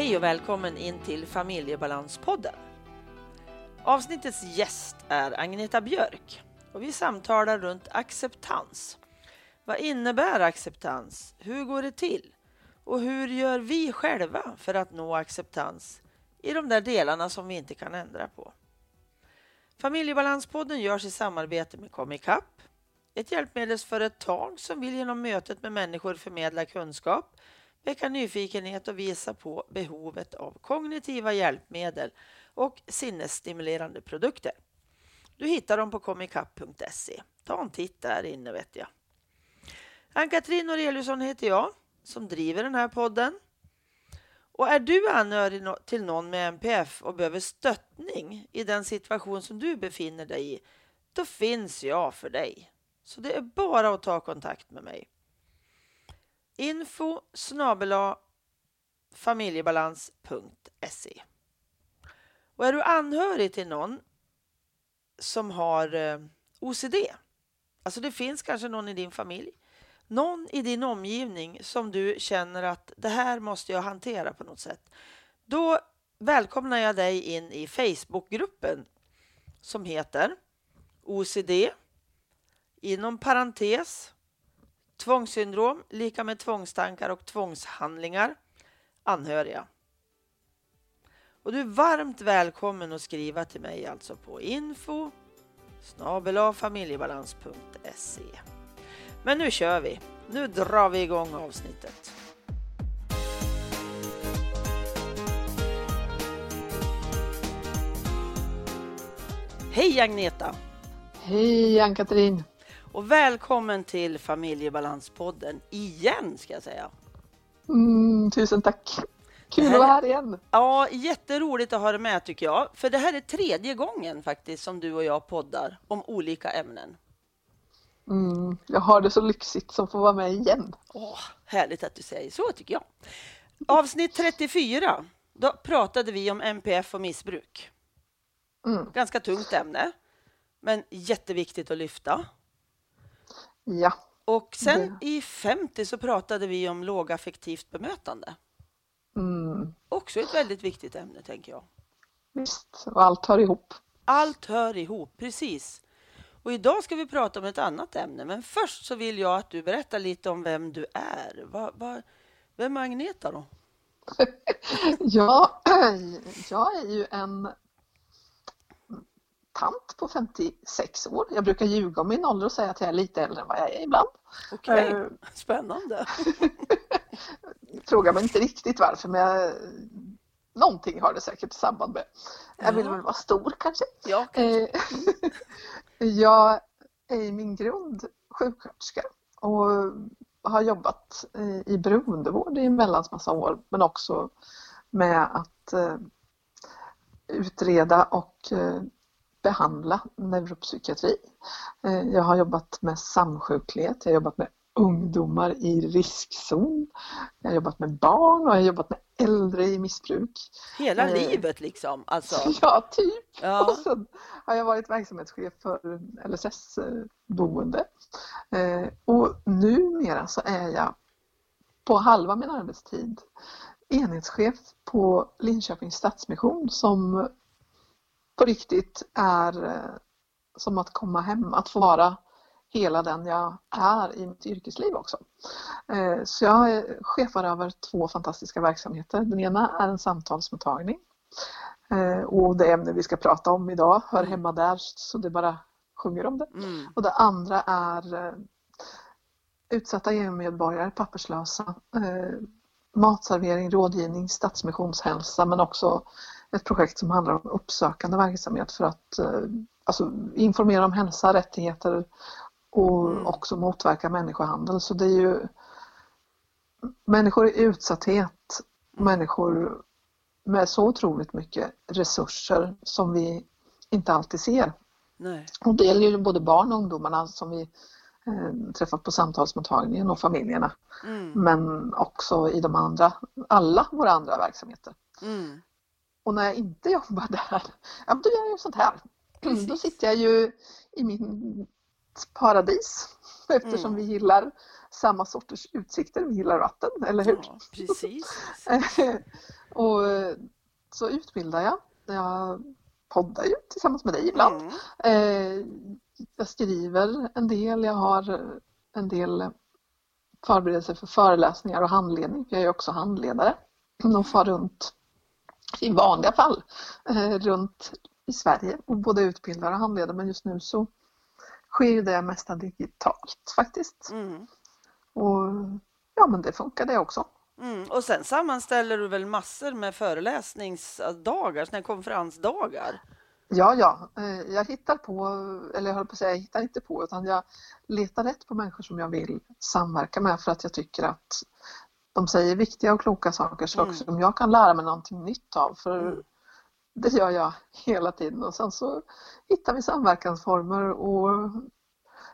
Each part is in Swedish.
Hej och välkommen in till Familjebalanspodden. Avsnittets gäst är Agneta Björk och vi samtalar runt acceptans. Vad innebär acceptans? Hur går det till? Och hur gör vi själva för att nå acceptans i de där delarna som vi inte kan ändra på? Familjebalanspodden görs i samarbete med Comicap, ett hjälpmedelsföretag som vill genom mötet med människor förmedla kunskap, väcka nyfikenhet och visa på behovet av kognitiva hjälpmedel och sinnesstimulerande produkter. Du hittar dem på comicap.se. Ta en titt där inne vet jag. Ann-Katrin Noreliusson heter jag som driver den här podden. Och är du anhörig till någon med NPF och behöver stöttning i den situation som du befinner dig i, då finns jag för dig. Så det är bara att ta kontakt med mig. Info snabela familjebalans.se Och är du anhörig till någon som har eh, OCD, alltså det finns kanske någon i din familj någon i din omgivning som du känner att det här måste jag hantera på något sätt. Då välkomnar jag dig in i Facebookgruppen som heter OCD inom parentes tvångssyndrom lika med tvångstankar och tvångshandlingar anhöriga. Och du är varmt välkommen att skriva till mig alltså på info familjebalans.se men nu kör vi. Nu drar vi igång avsnittet. Hej Agneta! Hej Ann-Katrin! Och välkommen till Familjebalanspodden igen ska jag säga. Mm, tusen tack! Kul att vara här igen! Ja, jätteroligt att ha dig med tycker jag. För det här är tredje gången faktiskt som du och jag poddar om olika ämnen. Mm, jag har det så lyxigt som får vara med igen. Åh, härligt att du säger så tycker jag. Avsnitt 34, då pratade vi om MPF och missbruk. Mm. Ganska tungt ämne, men jätteviktigt att lyfta. Ja. Och sen det. i 50 så pratade vi om lågaffektivt bemötande. Mm. Också ett väldigt viktigt ämne, tänker jag. Visst, och allt hör ihop. Allt hör ihop, precis. Och idag ska vi prata om ett annat ämne, men först så vill jag att du berättar lite om vem du är. Va, va, vem är Agneta då? ja, jag är ju en tant på 56 år. Jag brukar ljuga om min ålder och säga att jag är lite äldre än vad jag är ibland. Okej, okay. uh, spännande. Fråga mig inte riktigt varför men jag, någonting har det säkert samband med. Jag vill väl vara stor kanske. Ja, kanske. Eh, Jag är i min grund sjuksköterska och har jobbat i beroendevård i en väldans massa år men också med att eh, utreda och eh, behandla neuropsykiatri. Eh, jag har jobbat med samsjuklighet, jag har jobbat med ungdomar i riskzon. Jag har jobbat med barn och jag har jobbat med äldre i missbruk. Hela eh, livet liksom? Alltså. Ja, typ. Ja. Och sen har jag varit verksamhetschef för LSS-boende. Eh, och numera så är jag på halva min arbetstid enhetschef på Linköpings Stadsmission som på riktigt är eh, som att komma hem, att få vara hela den jag är i mitt yrkesliv också. Eh, så jag är chefar över två fantastiska verksamheter. Den ena är en samtalsmottagning eh, och det ämne vi ska prata om idag hör mm. hemma där så det bara sjunger om det. Mm. Och det andra är utsatta EU-medborgare, papperslösa, matservering, rådgivning, stadsmissionshälsa men också ett projekt som handlar om uppsökande verksamhet för att alltså, informera om hälsa, rättigheter och mm. också motverka människohandel. Så det är ju människor i utsatthet, människor med så otroligt mycket resurser som vi inte alltid ser. Nej. Och det gäller ju både barn och ungdomarna som vi eh, träffar på samtalsmottagningen och familjerna. Mm. Men också i de andra, alla våra andra verksamheter. Mm. Och när jag inte jobbar där, ja då gör jag sånt här. Precis. Då sitter jag ju i min paradis eftersom mm. vi gillar samma sorters utsikter. Vi gillar vatten, eller hur? Ja, precis. Och eh, så utbildar jag. Jag poddar ju tillsammans med dig ibland. Mm. Eh, jag skriver en del, jag har en del förberedelser för föreläsningar och handledning. Jag är också handledare och far runt i vanliga fall eh, runt i Sverige och både utbildar och handleder men just nu så sker ju det mesta digitalt faktiskt. Mm. Och ja men det funkar det också. Mm. Och sen sammanställer du väl massor med föreläsningsdagar, såna konferensdagar? Ja, ja, eh, jag hittar på, eller jag höll på att säga, jag hittar inte på utan jag letar rätt på människor som jag vill samverka med för att jag tycker att de säger viktiga och kloka saker så Mm. också som jag kan lära mig någonting nytt av. För Mm. det gör jag hela tiden och sen så hittar vi samverkansformer och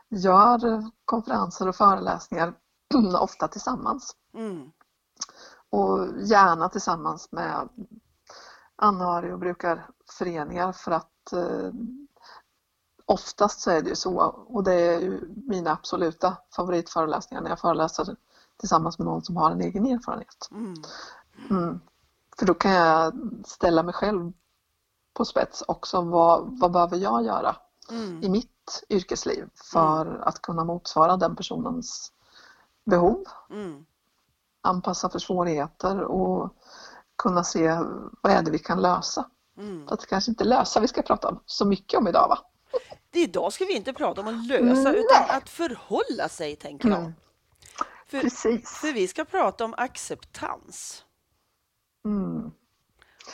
gör konferenser och föreläsningar ofta tillsammans. Mm. Och gärna tillsammans med anhörig och brukarföreningar för att eh, oftast så är det ju så och det är ju mina absoluta favoritföreläsningar när jag föreläser tillsammans med någon som har en egen erfarenhet. Mm. Mm. För då kan jag ställa mig själv på spets också. Vad, vad behöver jag göra Mm. i mitt yrkesliv för att kunna motsvara den personens behov, Mm. anpassa för svårigheter och kunna se vad är det vi kan lösa. Mm. Att det kanske inte är lösa vi ska prata så mycket om idag va? Idag ska vi inte prata om att lösa Nej. utan att förhålla sig, tänker jag. Mm. För, Precis. för vi ska prata om acceptans. Mm.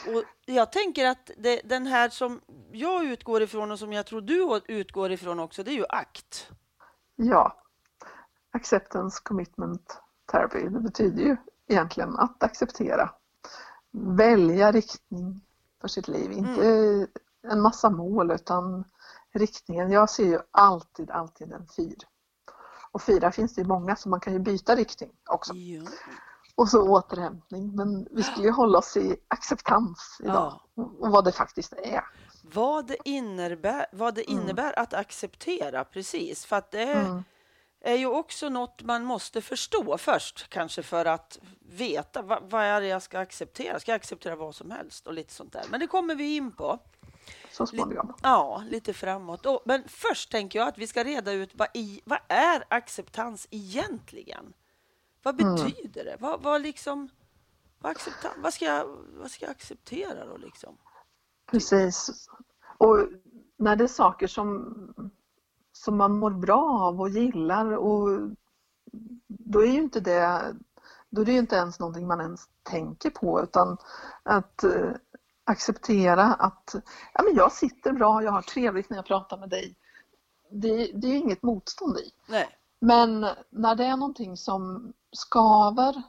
Och jag tänker att det, den här som jag utgår ifrån och som jag tror du utgår ifrån också, det är ju akt. Ja, acceptance commitment therapy, det betyder ju egentligen att acceptera. Välja riktning för sitt liv, inte en massa mål utan riktningen. Jag ser ju alltid, alltid en fyr. Och fyra finns det ju många så man kan ju byta riktning också. Ja. Och så återhämtning. Men vi skulle ju hålla oss i acceptans idag och vad det faktiskt är. Vad det innebär, vad det Mm. innebär att acceptera, precis. För att det är, Mm. är ju också något man måste förstå först, kanske för att veta vad, vad är det jag ska acceptera. Ska jag acceptera vad som helst och lite sånt där. Men det kommer vi in på. Så småningom. Ja, lite framåt. Och, men först tänker jag att vi ska reda ut vad, i, vad är acceptans egentligen? Vad Mm. betyder det? Vad, vad, liksom, vad, acceptans, vad, ska jag, vad ska jag acceptera då? Liksom? Precis. Och när det är saker som, som man mår bra av och gillar och då är ju inte det då är det ju inte ens någonting man ens tänker på utan att eh, acceptera att ja, men jag sitter bra, jag har trevligt när jag pratar med dig. Det, det är inget motstånd i. Nej. Men när det är någonting som skaver,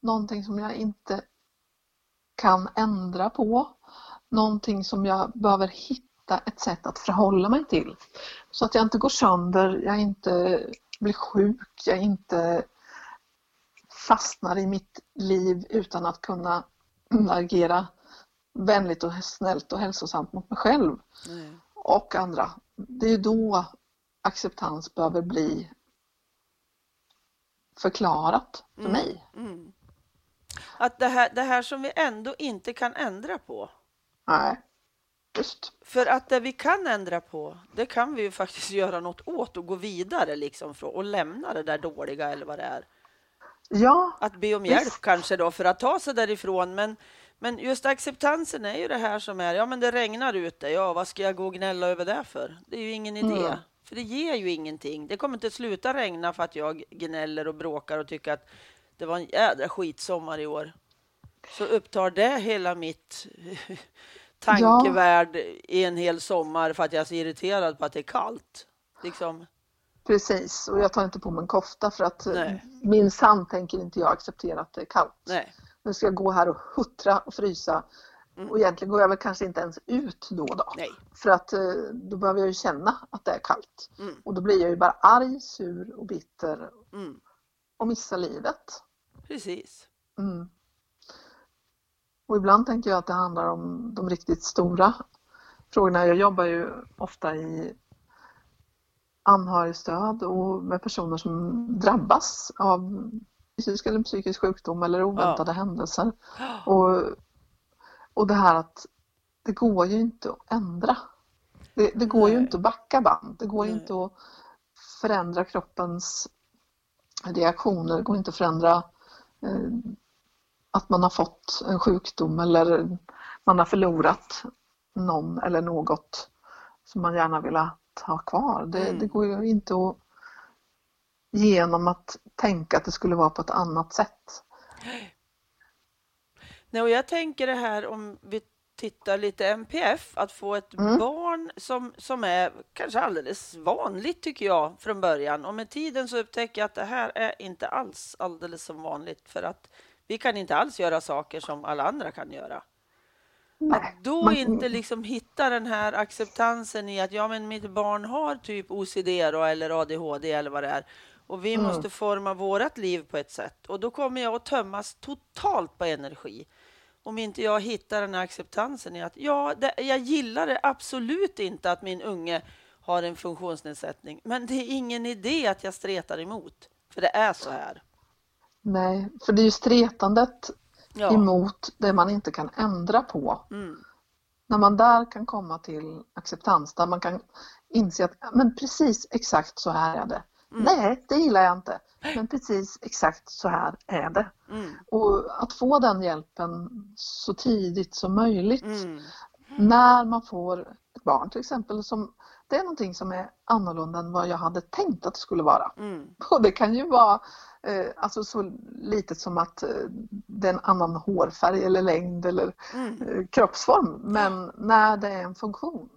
någonting som jag inte kan ändra på, någonting som jag behöver hitta ett sätt att förhålla mig till. Så att jag inte går sönder, jag inte blir sjuk, jag inte fastnar i mitt liv utan att kunna agera vänligt och snällt och hälsosamt mot mig själv Nej. och andra. Det är då acceptans behöver bli förklarat för Mm. mig. Mm. Att det här, det här som vi ändå inte kan ändra på. Nej, just. För att det vi kan ändra på, det kan vi ju faktiskt göra något åt och gå vidare liksom och lämna det där dåliga eller vad det är. Ja, Att be om hjälp Visst. kanske då för att ta sig därifrån. Men, men just acceptansen är ju det här som är, ja men det regnar ute, ja vad ska jag gå och gnälla över det för? Det är ju ingen idé. Mm. För det ger ju ingenting. Det kommer inte sluta regna för att jag gnäller och bråkar och tycker att det var en jädra skitsommar i år. Så upptar det hela mitt tankevärld i en hel sommar för att jag är så irriterad på att det är kallt. Liksom. precis. Och jag tar inte på mig en kofta för att Nej. min sann tänker inte jag acceptera att det är kallt. Nej. Nu ska jag gå här och huttra och frysa. Mm. Och egentligen går jag väl kanske inte ens ut då och då. Nej. För att eh, då behöver jag ju känna att det är kallt. Mm. Och då blir jag ju bara arg, sur och bitter Mm. och missar livet. Precis. Mm. Och ibland tänker jag att det handlar om de riktigt stora frågorna. Jag jobbar ju ofta i anhörigstöd och med personer som drabbas av fysisk eller psykisk sjukdom eller oväntade ja. händelser. Och, och det här att det går ju inte att ändra. Det, det går Nej. ju inte att backa band. Det går Nej. inte att förändra kroppens reaktioner. Det går inte att förändra eh, att man har fått en sjukdom eller man har förlorat någon eller något som man gärna vill ha kvar. Det, mm. det går ju inte att genom att tänka att det skulle vara på ett annat sätt. Nej, och jag tänker det här om vi tittar lite MPF, att få ett mm. barn som, som är kanske alldeles vanligt tycker jag från början och med tiden så upptäcker jag att det här är inte alls alldeles som vanligt för att vi kan inte alls göra saker som alla andra kan göra. Nej, att då man... inte liksom hitta den här acceptansen i att ja, men mitt barn har typ OCD då, eller ADHD eller vad det är och vi mm. måste forma vårt liv på ett sätt och då kommer jag att tömmas totalt på energi om inte jag hittar den här acceptansen i att ja, det, jag gillar det absolut inte att min unge har en funktionsnedsättning, men det är ingen idé att jag stretar emot, för det är så här. Nej, för det är ju stretandet ja. emot det man inte kan ändra på. Mm. När man där kan komma till acceptans, där man kan inse att men precis exakt så här är det. Mm. Nej, det gillar jag inte. Men precis exakt så här är det. Mm. Och att få den hjälpen så tidigt som möjligt. Mm. När man får ett barn till exempel som det är någonting som är annorlunda än vad jag hade tänkt att det skulle vara. Mm. Och det kan ju vara eh, alltså så litet som att eh, det är en annan hårfärg eller längd eller mm. eh, kroppsform. Men när det är en funktion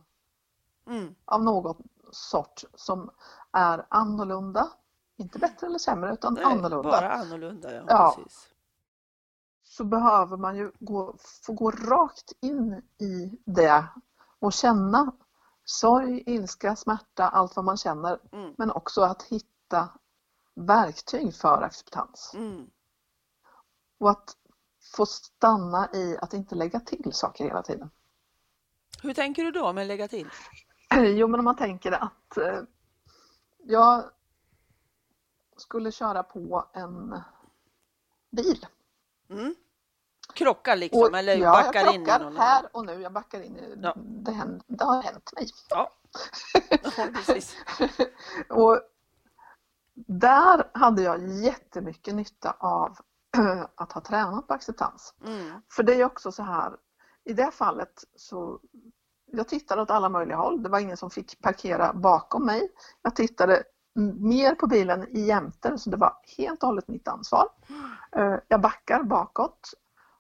mm. av något sort som är annorlunda, inte bättre eller sämre utan Nej, annorlunda. Bara annorlunda, ja. ja. Precis. Så behöver man ju gå, få gå rakt in i det och känna sorg, ilska, smärta, allt vad man känner. Mm. Men också att hitta verktyg för acceptans. Mm. Och att få stanna i att inte lägga till saker hela tiden. Hur tänker du då med lägga till? Jo, men om man tänker att eh, jag skulle köra på en bil. Mm. Krockar liksom och, eller ja, backar jag in i någon? här och nu. Jag backar in i, ja. det, händer, det har hänt mig. Ja, ja precis. och där hade jag jättemycket nytta av att ha tränat på acceptans. Mm. För det är också så här, i det fallet så jag tittade åt alla möjliga håll. Det var ingen som fick parkera bakom mig. Jag tittade mer på bilen i jämte så det var helt och hållet mitt ansvar. Eh, jag backar bakåt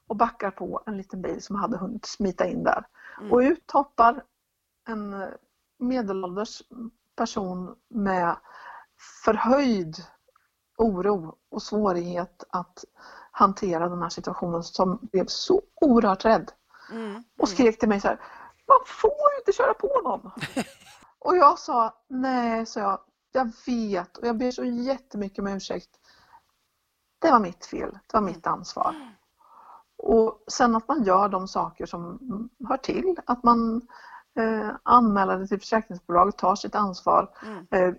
och backar på en liten bil som hade hunnit smita in där. Mm. Och ut hoppar en medelålders person med förhöjd oro och svårighet att hantera den här situationen som blev så oerhört rädd. Mm. Och skrek till mig så här, man får ju inte köra på någon. och jag sa, nej, så jag, jag vet och jag ber så jättemycket om ursäkt. Det var mitt fel, det var mitt ansvar. Och sen att man gör de saker som hör till, att man eh, anmäler det till försäkringsbolaget, tar sitt ansvar mm. eh,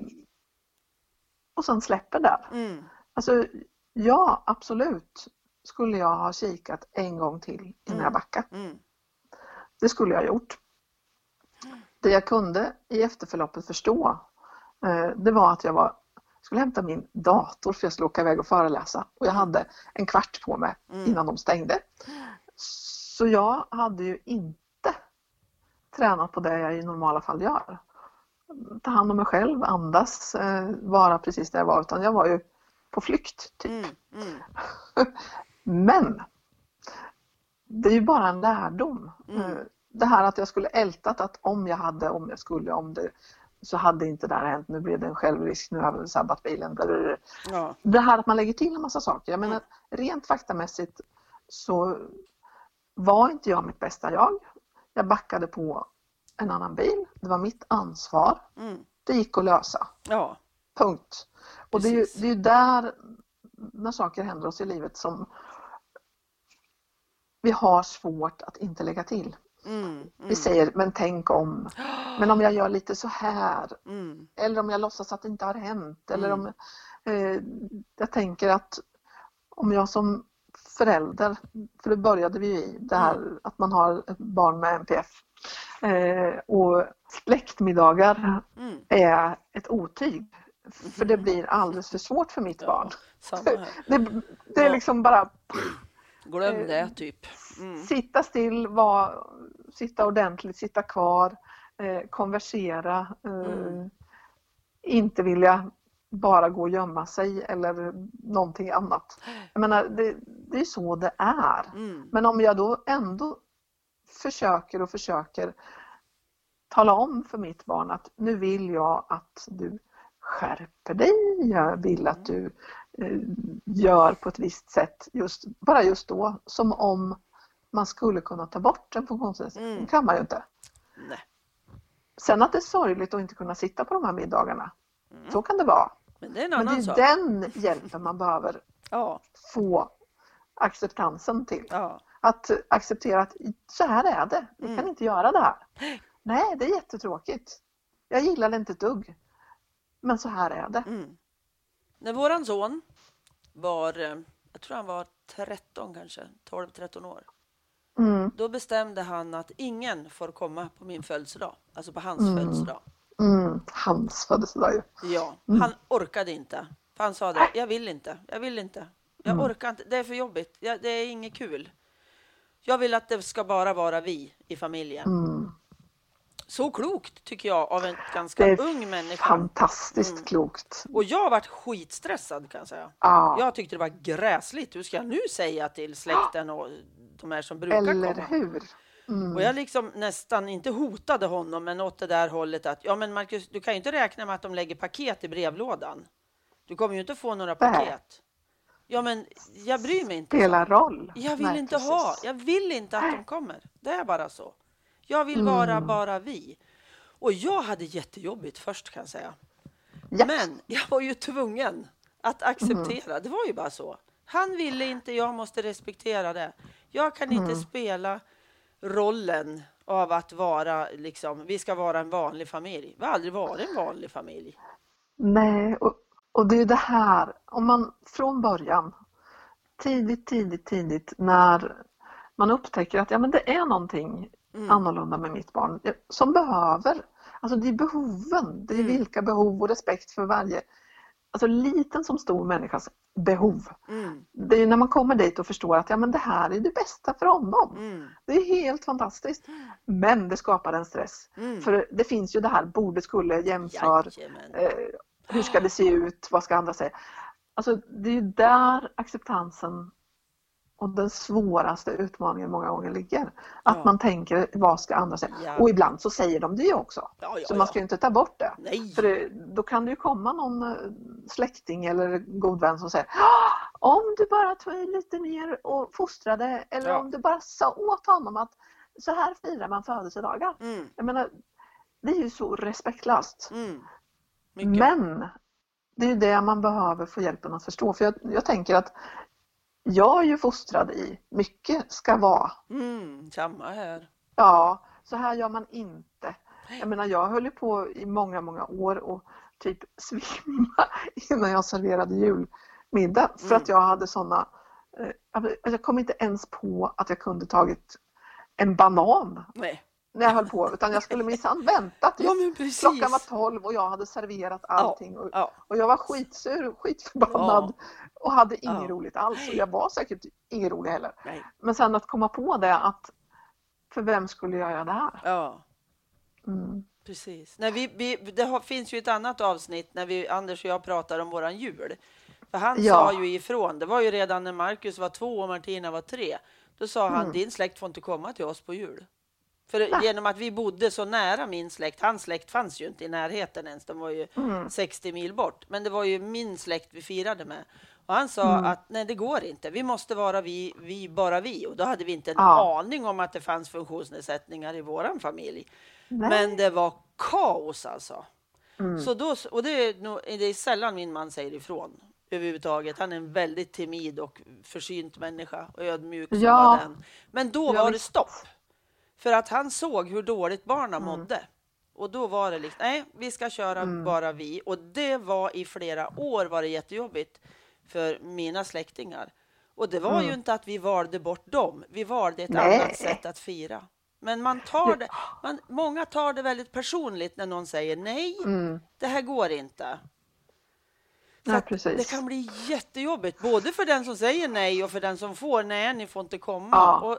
och sen släpper där. Mm. Alltså, ja, absolut skulle jag ha kikat en gång till innan mm. jag backade. Mm. Det skulle jag ha gjort. Det jag kunde i efterförloppet förstå eh, det var att jag var, skulle hämta min dator för jag skulle åka iväg och föreläsa och jag hade en kvart på mig mm. innan de stängde. Så jag hade ju inte tränat på det jag i normala fall gör. Ta hand om mig själv, andas, eh, vara precis där jag var utan jag var ju på flykt typ. Mm. Mm. Men det är ju bara en lärdom. Mm. Eh, det här att jag skulle ältat att om jag hade, om jag skulle, om det så hade inte det här hänt, nu blev det en självrisk, nu har vi sabbat bilen. Ja. Det här att man lägger till en massa saker. Jag menar mm. rent faktamässigt så var inte jag mitt bästa jag. Jag backade på en annan bil. Det var mitt ansvar. Mm. Det gick att lösa. Ja. Punkt. Och det är, ju, det är där när saker händer oss i livet som vi har svårt att inte lägga till. Mm, mm. Vi säger, men tänk om. Men om jag gör lite så här. Mm. Eller om jag låtsas att det inte har hänt. Eller mm. om eh, jag tänker att om jag som förälder, för det började vi i, det här Mm. att man har ett barn med NPF. Eh, och släktmiddagar Mm. är ett otyg. För det blir alldeles för svårt för mitt Ja, barn. Det, det är liksom bara Glöm Eh, det, typ. Mm. sitta still, var, sitta ordentligt, sitta kvar, eh, konversera, eh, Mm. inte vilja bara gå och gömma sig eller någonting annat. Jag menar, det, det är så det är. Mm. Men om jag då ändå försöker och försöker tala om för mitt barn att nu vill jag att du skärper dig, jag vill att du eh, gör på ett visst sätt, just, bara just då, som om man skulle kunna ta bort en funktionsnedsättning. Mm. Kan man ju inte. Nej. Sen att det är sorgligt att inte kunna sitta på de här middagarna, Mm. så kan det vara. Men det är en Men det är den hjälpen man behöver Ja, få acceptansen till. ja. Att acceptera att så här är det, vi Mm. kan inte göra det här. Nej, det är jättetråkigt. Jag gillar det inte ett dugg. Men så här är det. Mm. När våran son var, eh, jag tror han var 13 kanske, 12-13 år. Mm, Då bestämde han att ingen får komma på min födelsedag, alltså på hans Mm. födelsedag. mm, hans födelsedag ju. Ja, Mm. han orkade inte. För han sa det, jag vill inte, jag vill inte. Jag Mm. orkar inte, det är för jobbigt, jag, det är inget kul. Jag vill att det ska bara vara vi i familjen. Så klokt tycker jag av en ganska Det är ung människa. fantastiskt Mm. klokt. Och jag har varit skitstressad kan jag säga. Ja, Jag tyckte det var gräsligt. Hur ska jag nu säga till släkten och de här som brukar eller komma? hur? Mm. Och jag liksom nästan, inte hotade honom, men åt det där hållet att ja men Marcus, du kan ju inte räkna med att de lägger paket i brevlådan. Du kommer ju inte få några paket. Ja men jag bryr mig inte. Spelar roll. Jag vill Nej, inte precis. ha, jag vill inte att de kommer. Det är bara så. Jag vill vara Mm. bara vi. Och jag hade jättejobbigt först kan jag säga. Ja. Men jag var ju tvungen att acceptera. Det var ju bara så. Han ville inte, jag måste respektera det. Jag kan inte spela rollen av att vara liksom, vi ska vara en vanlig familj. Vi har aldrig varit en vanlig familj. Nej, och, och det är det här, om man från början, tidigt, tidigt, tidigt, när man upptäcker att ja, men det är någonting Mm. annorlunda med mitt barn eh, som behöver, alltså det är behoven, det är Mm. vilka behov och respekt för varje, alltså liten som stor människas behov. Mm, Det är när man kommer dit och förstår att ja, men det här är det bästa för honom. mm, Det är helt fantastiskt. Men det skapar en stress. mm. För det finns ju det här borde, skulle, jämför, eh, hur ska det se ut, vad ska andra säga? Alltså det är där acceptansen och den svåraste utmaningen många gånger ligger. Att Ja. man tänker, vad ska andra säga? Ja. Och ibland så säger de det också. Ja, Så man ska inte ta bort det. Nej. För det, då kan det ju komma någon eh, släkting eller god vän som säger "Ah, om du bara tog i lite mer och fostrade eller om du bara sa åt honom att så här firar man födelsedagar. Mm, Jag menar, det är ju så respektlöst. mm. Men det är ju det man behöver få hjälpen att förstå. För jag, jag tänker att jag är ju fostrad i mycket ska vara. Mm, samma här. Ja, så här gör man inte. Jag menar, jag höll ju på i många, många år och typ svimma innan jag serverade julmiddag. För Mm. att jag hade sådana... Eh, jag kom inte ens på att jag kunde tagit en banan Nej. När jag höll på. Utan jag skulle minsann vänta tills Ja, klockan var 12 och jag hade serverat allting. Och, Ja, och jag var skitsur, skitförbannad och hade inget Ja. roligt alls. Och jag var säkert ingen rolig heller. nej. Men sen att komma på det att för vem skulle jag göra det här? Ja. Mm. Precis. Nej, vi, vi, det har, finns ju ett annat avsnitt när vi, Anders och jag pratar om våran jul. För han Ja. sa ju ifrån, det var ju redan när Marcus var två och Martina var tre. Då sa han, Mm. din släkt får inte komma till oss på jul. För genom att vi bodde så nära min släkt, hans släkt fanns ju inte i närheten ens, de var ju Mm. 60 mil bort. Men det var ju min släkt vi firade med. Och han sa Mm. att nej, det går inte. Vi måste vara vi, vi, bara vi. Och då hade vi inte en Ja. aning om att det fanns funktionsnedsättningar i våran familj. Nej. Men det var kaos alltså. Mm. Så då, och det är, nog, det är sällan min man säger ifrån överhuvudtaget. Han är en väldigt timid och försynt människa och ödmjuk som Ja. bara den. Men då var det stopp. För att han såg hur dåligt barnen Mm. mådde. Och då var det liksom, nej, vi ska köra Mm. bara vi. Och det var i flera år var det jättejobbigt för mina släktingar. Och det var ju inte att vi valde bort dem, vi valde ett Nej. annat sätt att fira. Men man tar det, man, många tar det väldigt personligt när någon säger nej, det här går inte. Precis. det kan bli jättejobbigt, både för den som säger nej och för den som får nej, ni får inte komma. Ja. Och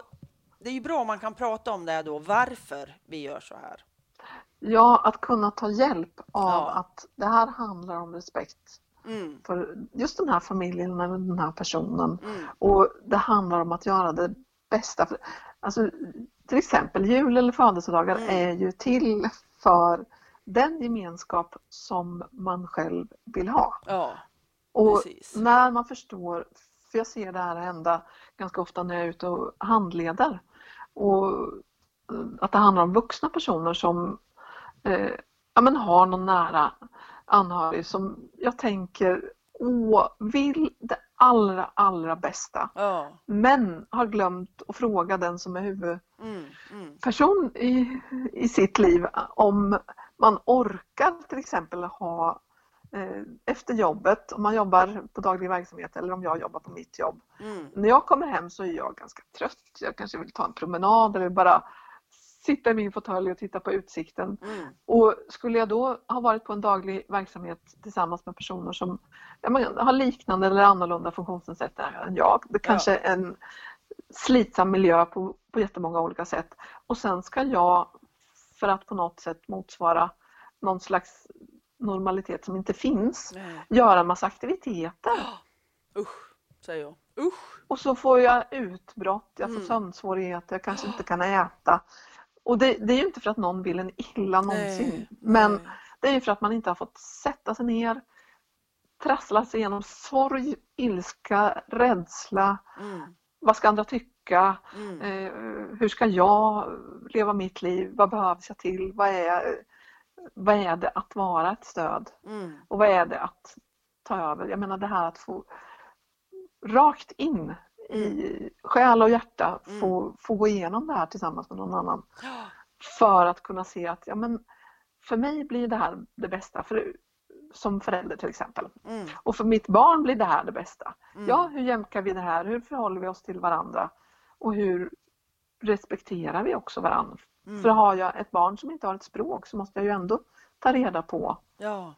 det är ju bra om man kan prata om det då, varför vi gör så här. Ja, att kunna ta hjälp av Ja. att det här handlar om respekt Mm, för just den här familjen eller den här personen. mm, Och det handlar om att göra det bästa. Alltså, till exempel jul eller födelsedagar Mm. är ju till för den gemenskap som man själv vill ha. ja, Och precis. när man förstår, för jag ser det här hända ganska ofta när jag är ute och handleder. Och eh, att det handlar om vuxna personer som eh, ja, men har någon nära anhörig som jag tänker åh, vill det allra, allra bästa. Ja, Men har glömt att fråga den som är huvudperson mm, mm, i, i sitt liv om man orkar till exempel ha efter jobbet, om man jobbar på daglig verksamhet eller om jag jobbar på mitt jobb. mm, När jag kommer hem så är jag ganska trött. Jag kanske vill ta en promenad eller bara sitta i min fåtölj och titta på utsikten. mm, Och skulle jag då ha varit på en daglig verksamhet tillsammans med personer som ja, har liknande eller annorlunda funktionsnedsättningar än jag. Det kanske är en slitsam miljö på, på jättemånga olika sätt. Och sen ska jag, för att på något sätt motsvara någon slags normalitet som inte finns, nej. göra massa aktiviteter. Usch, säger jag. Usch. Och så får jag utbrott, jag får Mm. sömnsvårigheter, jag kanske inte kan äta. Och det, det är ju inte för att någon vill en illa någonsin. Nej, Men nej. det är ju för att man inte har fått sätta sig ner, trassla sig igenom sorg, ilska, rädsla. Mm, Vad ska andra tycka? mm, Eh, hur ska jag leva mitt liv? Vad behövs jag till? Vad är, vad är det att vara ett stöd? mm, Och vad är det att ta över? Jag menar det här att få rakt in i själ och hjärta få, få gå igenom det här tillsammans med någon annan. För att kunna se att ja, men för mig blir det här det bästa. För, som förälder till exempel. mm, Och för mitt barn blir det här det bästa. mm. Ja, hur jämkar vi det här? Hur förhåller vi oss till varandra? Och hur respekterar vi också varandra? Mm. För har jag ett barn som inte har ett språk så måste jag ju ändå ta reda på Ja,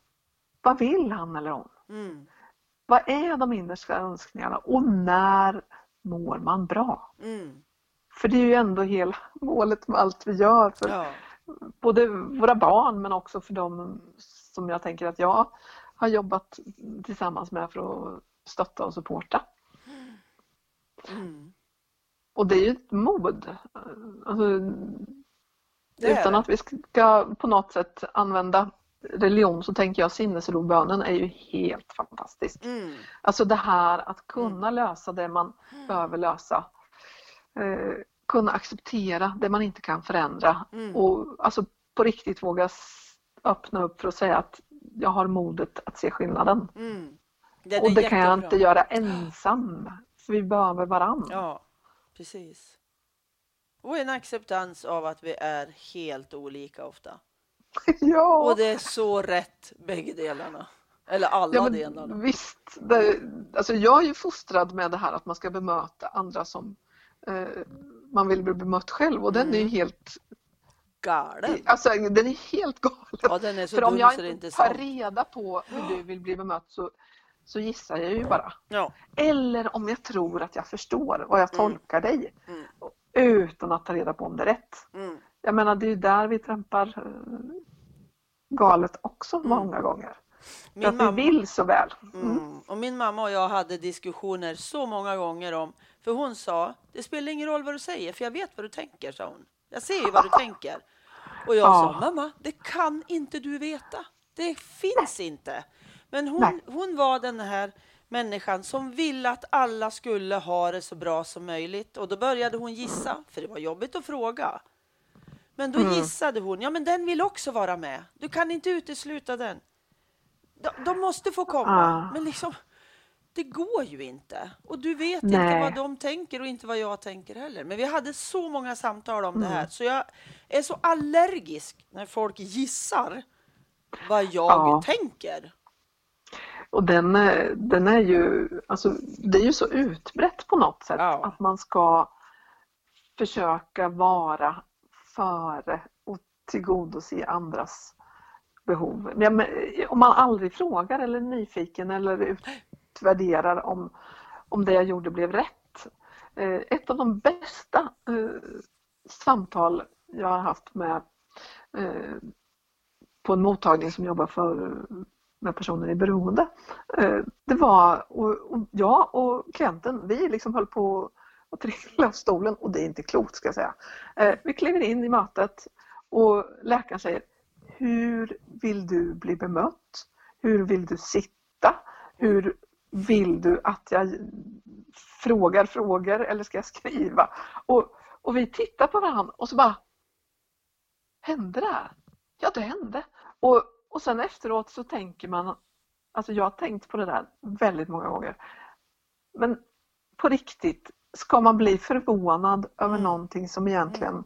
vad vill han eller hon? mm, Vad är de innersta önskningarna och när mår man bra? mm, För det är ju ändå hela målet med allt vi gör för ja, både våra barn men också för dem som jag tänker att jag har jobbat tillsammans med för att stötta och supporta. mm. Och det är ju ett mod. Alltså, utan det. att vi ska på något sätt använda religion så tänker jag sinnesrobönen är ju helt fantastisk. Mm, Alltså det här att kunna lösa det man behöver lösa. Eh, kunna acceptera det man inte kan förändra Mm. och alltså på riktigt våga öppna upp för att säga att jag har modet att se skillnaden. mm. Den och det kan jag jättebra. inte göra ensam. För vi behöver varandra. Ja, precis. Och en acceptans av att vi är helt olika ofta. Ja. Och det är så rätt bägge delarna. Eller alla Ja, delarna. visst, det, alltså jag är ju fostrad med det här att man ska bemöta andra som eh, man vill bli bemött själv och den är ju Mm. helt, Galen. alltså, den är helt galen. Ja, är För om jag inte tar reda på hur du vill bli bemött så, så gissar jag ju bara. Ja, Eller om jag tror att jag förstår och jag tolkar dig Mm. Utan att ta reda på om det är rätt. mm, Jag menar det är ju där vi trampar eh, galet också Mm. många gånger. Min att mamma, vi vill så väl. mm, och min mamma och jag hade diskussioner så många gånger om, för hon sa, det spelar ingen roll vad du säger, för jag vet vad du tänker, sa hon. Jag ser ju vad du tänker. Och jag Ja. sa, mamma, det kan inte du veta. Det finns inte. Men hon, Nej. hon var den här människan som ville att alla skulle ha det så bra som möjligt. Och då började hon gissa, för det var jobbigt att fråga. Men då Mm. gissade hon, ja men den vill också vara med. Du kan inte utesluta den. De, de måste få komma. Ah. Men liksom, det går ju inte. Och du vet inte Nej. vad de tänker och inte vad jag tänker heller. Men vi hade så många samtal om det Mm. här. Så jag är så allergisk när folk gissar vad jag Ja. tänker. Och den, eh, den är ju, alltså det är ju så utbrett på något sätt Ja. att man ska försöka vara före och tillgodose andras behov. Ja, men om man aldrig frågar eller är nyfiken eller utvärderar om, om det jag gjorde blev rätt. Eh, Ett av de bästa eh, samtal jag har haft med eh, på en mottagning som jobbar för med personer i beroende. Eh, det var, och, och jag och klienten, vi liksom höll på att trilla av stolen och det är inte klokt ska jag säga. Eh, vi kliver in i mötet och läkaren säger Hur vill du bli bemött? Hur vill du sitta? Hur vill du att jag frågar frågor eller ska jag skriva? Och, och vi tittar på varandra och så bara Hände det här? Ja, det hände. Och, och sen efteråt så tänker man, alltså jag har tänkt på det där väldigt många gånger. Men på riktigt, ska man bli förvånad över Mm. någonting som egentligen,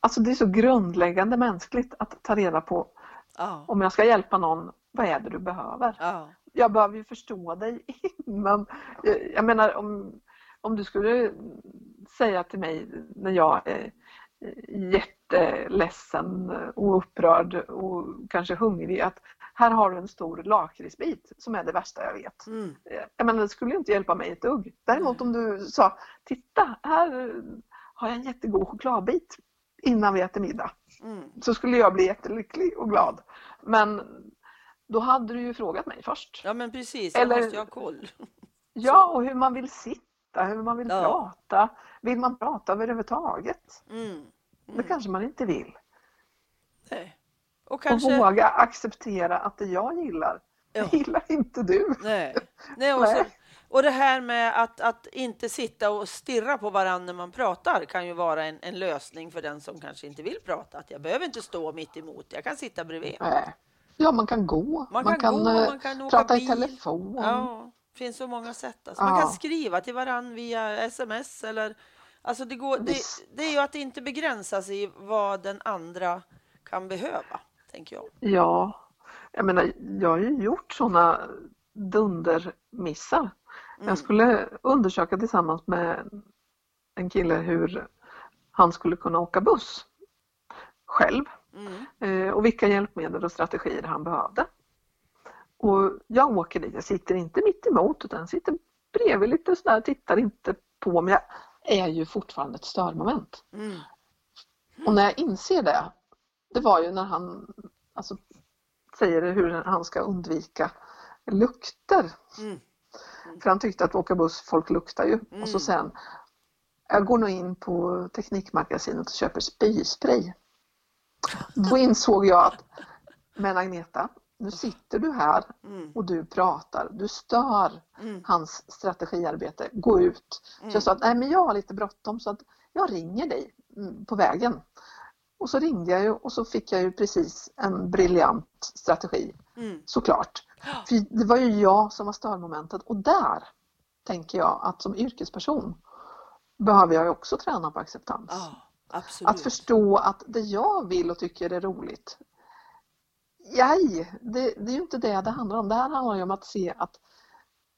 alltså det är så grundläggande mänskligt att ta reda på Ja. om jag ska hjälpa någon, vad är det du behöver? Ja. jag behöver ju förstå dig innan. Jag, jag menar om, om du skulle säga till mig när jag är jätteledsen och upprörd och kanske hungrig att här har du en stor lakritsbit som är det värsta jag vet. Mm. Jag menar, det skulle inte hjälpa mig ett dugg. Däremot om du sa Titta, här har jag en jättegod chokladbit innan vi äter middag. Mm. Så skulle jag bli jättelycklig och glad. Men då hade du ju frågat mig först. Ja men precis, jag Eller- måste ju ha koll. Ja, och hur man vill sitta, hur man vill Ja. prata. Vill man prata överhuvudtaget? Mm. Det Mm. kanske man inte vill. Nej. Och Och kanske... våga acceptera att det jag gillar, Ja. det gillar inte du. Nej. Nej, och, så, och det här med att, att inte sitta och stirra på varandra när man pratar kan ju vara en, en lösning för den som kanske inte vill prata. Att jag behöver inte stå mitt emot, jag kan sitta bredvid. Nej. Ja, man kan gå, Man man kan kan, gå, eh, man kan prata i bil. telefon. Ja, det finns så många sätt. Alltså, Man Ja. kan skriva till varandra via sms eller Alltså det, går, det, det är ju att inte begränsa sig i vad den andra kan behöva, tänker jag. Ja, jag menar, jag har ju gjort sådana dundermissar. Mm. Jag skulle undersöka tillsammans med en kille hur han skulle kunna åka buss själv Mm. eh, och vilka hjälpmedel och strategier han behövde. Och jag åker dit, jag sitter inte mitt emot utan sitter bredvid lite sådär, tittar inte på men jag är ju fortfarande ett störmoment. Mm. Och när jag inser det, det var ju när han alltså, säger hur han ska undvika lukter. Mm. För han tyckte att åka buss, folk luktar ju. Mm. Och så sen, jag går nog in på Teknikmagasinet och köper spyspray. Då insåg jag att, men Agneta, nu sitter du här Mm. och du pratar, du stör Mm. hans strategiarbete, gå ut. Så jag sa att nej men jag har lite bråttom så att jag ringer dig mm, på vägen. Och så ringde jag ju och så fick jag ju precis en briljant strategi Mm. såklart. För det var ju jag som var störmomentet och där tänker jag att som yrkesperson behöver jag ju också träna på acceptans. Absolut. Att förstå att det jag vill och tycker är roligt, Jaj, det, det är ju inte det det handlar om. Det här handlar ju om att se att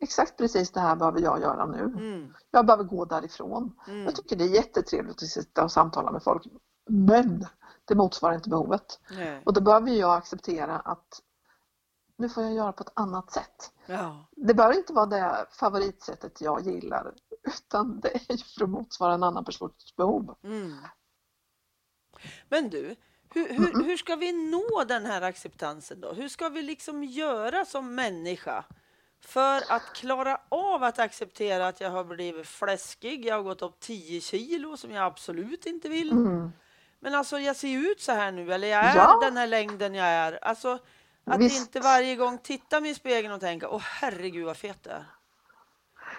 exakt precis det här behöver jag göra nu. Mm. Jag behöver gå därifrån. Mm. Jag tycker det är jättetrevligt att sitta och samtala med folk. Men det motsvarar inte behovet. Nej. Och då behöver jag acceptera att nu får jag göra på ett annat sätt. Ja. Det behöver inte vara det favoritsättet jag gillar utan det är för att motsvara en annan persons behov. Mm. Men du, hur, hur, hur ska vi nå den här acceptansen då? Hur ska vi liksom göra som människa för att klara av att acceptera att jag har blivit fläskig, jag har gått upp 10 kilo som jag absolut inte vill. Mm. Men alltså jag ser ut så här nu, eller jag är Ja. den här längden jag är. Alltså att Visst. inte varje gång titta mig i spegeln och tänka, åh herregud vad fet jag är.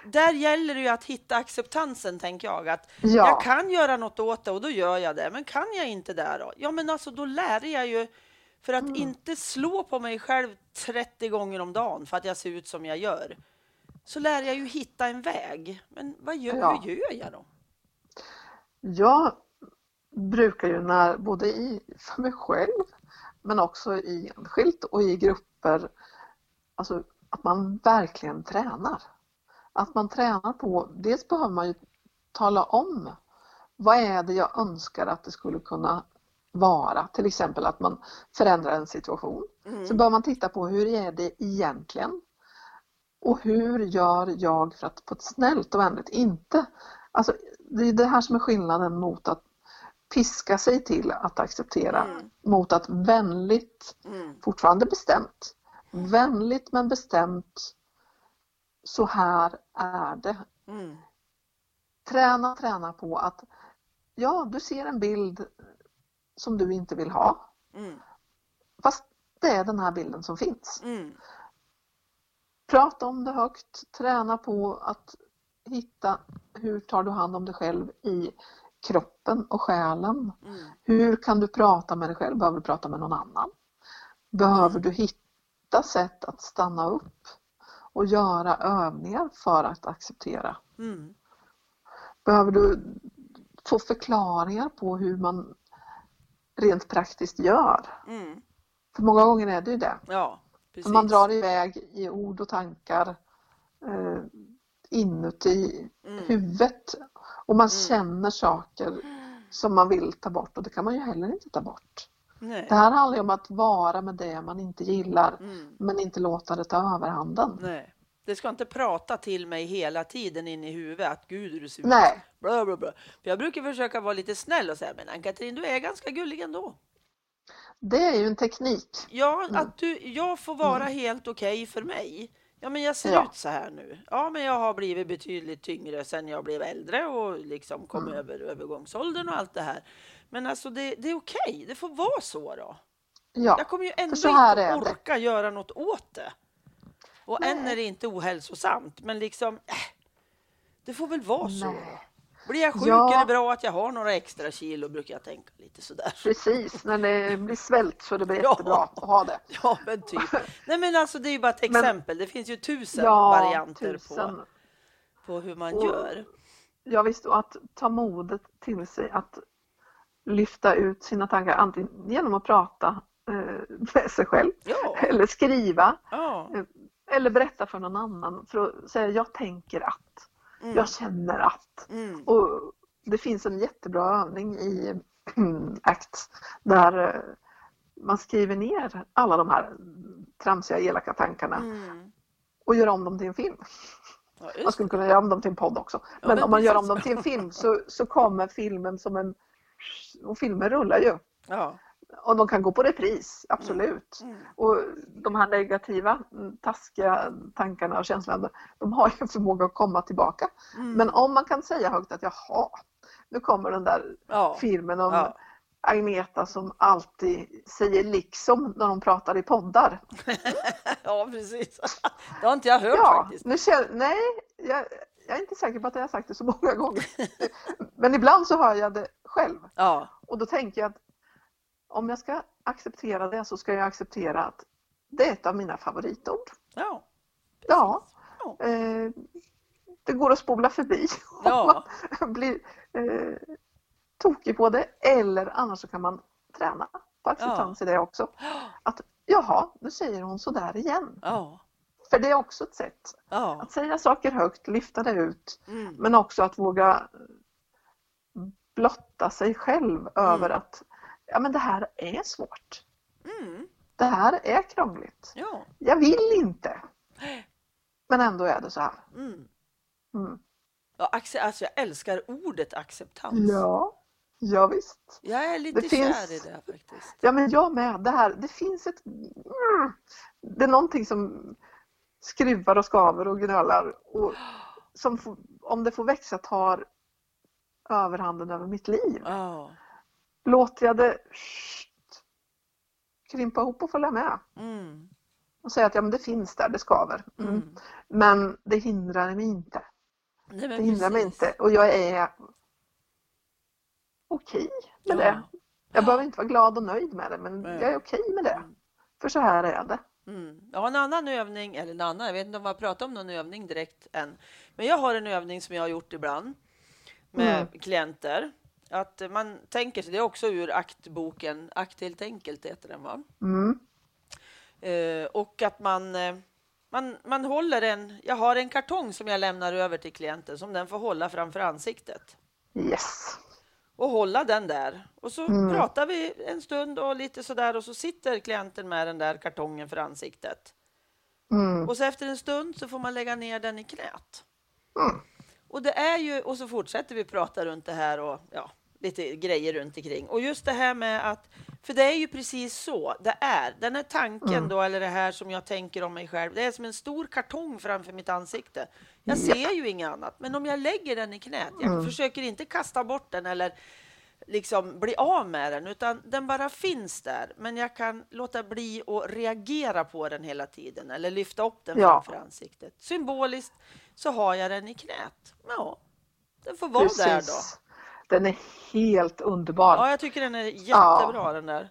Där gäller det ju att hitta acceptansen, tänker jag. Att Ja. jag kan göra något åt det och då gör jag det. Men kan jag inte det då? Ja, men alltså då lär jag ju för att inte slå på mig själv 30 gånger om dagen för att jag ser ut som jag gör. Så lär jag ju hitta en väg. Men vad gör, Ja. hur gör jag då? Jag brukar ju när, både i, för mig själv men också i enskilt och i grupper, alltså att man verkligen tränar. Att man tränar på, dels behöver man ju tala om vad är det jag önskar att det skulle kunna vara, till exempel att man förändrar en situation. Mm. Så bör man titta på hur är det egentligen? Och hur gör jag för att på ett snällt och vänligt, inte, alltså det är det här som är skillnaden mot att piska sig till att acceptera mm. mot att vänligt, mm. fortfarande bestämt, vänligt men bestämt, så här är det. Mm. Träna, träna på att ja, du ser en bild som du inte vill ha. Mm. Fast det är den här bilden som finns. Mm. Prata om det högt, träna på att hitta hur tar du hand om dig själv i kroppen och själen. Mm. Hur kan du prata med dig själv? Behöver du prata med någon annan? Behöver du hitta sätt att stanna upp och göra övningar för att acceptera? Mm. Behöver du få förklaringar på hur man rent praktiskt gör? Mm. För många gånger är det ju det. Ja, man drar iväg i ord och tankar eh, inuti mm. huvudet och man mm. känner saker som man vill ta bort och det kan man ju heller inte ta bort. Nej. Det här handlar ju om att vara med det man inte gillar mm. men inte låta det ta överhanden. Nej. Det ska inte prata till mig hela tiden in i huvudet att gud hur du ut. Nej. Bla, bla, bla. För jag brukar försöka vara lite snäll och säga men Ann-Katrin du är ganska gullig ändå. Det är ju en teknik. Ja, mm. att du, jag får vara mm. helt okej okay för mig. Ja, men jag ser ja. ut så här nu. Ja, men jag har blivit betydligt tyngre sen jag blev äldre och liksom kom mm. över övergångsåldern och allt det här. Men alltså det, det är okej, okay. det får vara så då. Ja, jag kommer ju ändå inte orka det. göra något åt det. Och Nej. än är det inte ohälsosamt, men liksom, äh, det får väl vara Nej. så. Blir jag sjuk ja. är det bra att jag har några extra kilo, brukar jag tänka lite sådär. Precis, när det blir svält så det blir ja. jättebra att ha det. Ja, men typ. Nej, men alltså det är ju bara ett exempel. det finns ju tusen ja, varianter tusen. På, på hur man och, gör. Ja, visst, och att ta modet till sig att lyfta ut sina tankar antingen genom att prata eh, med sig själv ja. eller skriva ja. Eh, eller berätta för någon annan för att säga jag tänker att. Mm. Jag känner att. Mm. Och det finns en jättebra övning i ACT där eh, man skriver ner alla de här tramsiga elaka tankarna mm. och gör om dem till en film. Ja, man skulle kunna göra om dem till en podd också. Men, ja, men om man gör om dem till en film så, så kommer filmen som en... Och filmer rullar ju. Ja. Och de kan gå på repris, absolut. Mm. Mm. Och de här negativa, mm, taskiga tankarna och känslorna, de har ju förmåga att komma tillbaka. Mm. Men om man kan säga högt att jaha, nu kommer den där ja. filmen om ja. Agneta som alltid säger liksom när de pratar i poddar. ja, precis. Det har inte jag hört ja, faktiskt. Nu känner, nej, jag, jag, är inte säker på att jag har sagt det så många gånger. Men ibland så hör jag det själv. Ja. Och då tänker jag att om jag ska acceptera det så ska jag acceptera att det är ett av mina favoritord. Ja. Ja. ja. Eh, det går att spola förbi ja. om man blir eh, tokig på det. Eller annars så kan man träna på acceptans ja. i det också. Att jaha, nu säger hon sådär igen. Ja. För det är också ett sätt ja. att säga saker högt, lyfta det ut. Mm. Men också att våga blotta sig själv mm. över att ja men det här är svårt. Mm. Det här är krångligt. Ja. Jag vill inte. Men ändå är det så här. Mm. Ja, alltså jag älskar ordet acceptans. Ja, ja visst. Jag är lite det kär finns... i det faktiskt. Ja, men jag med. Det, här, det finns ett... Det är någonting som skruvar och skaver och gnölar och som om det får växa tar överhanden över mitt liv. Oh låter jag det krympa ihop och följa med. Mm. Och säga att ja, men det finns där, det skaver. Mm. Mm. Men det hindrar mig inte. Nej, det hindrar mig inte och jag är okej med ja. det. Jag behöver inte vara glad och nöjd med det men jag är okej med det. Mm. För så här är det. Mm. Jag har en annan övning, eller en annan, jag vet inte om jag pratar om någon övning direkt än. Men jag har en övning som jag har gjort ibland med mm. klienter att man tänker sig, det är också ur aktboken, Akt helt enkelt heter den va? Mm. Eh, och att man, eh, Man, man håller en, jag har en kartong som jag lämnar över till klienten som den får hålla framför ansiktet. Yes. Och hålla den där. Och så Mm. pratar vi en stund och lite sådär och så sitter klienten med den där kartongen för ansiktet. Mm. Och så efter en stund så får man lägga ner den i knät. Mm. Och det är ju, och så fortsätter vi prata runt det här och ja, lite grejer runt omkring. Och just det här med att, för det är ju precis så det är. Den här tanken Mm. då, eller det här som jag tänker om mig själv, det är som en stor kartong framför mitt ansikte. Jag Ja. ser ju inget annat, men om jag lägger den i knät, jag Mm. försöker inte kasta bort den eller liksom bli av med den, utan den bara finns där. Men jag kan låta bli att reagera på den hela tiden eller lyfta upp den Ja. framför ansiktet. Symboliskt så har jag den i knät. Ja, den får vara där då. Precis. Den är helt underbar. Ja, jag tycker den är jättebra den där.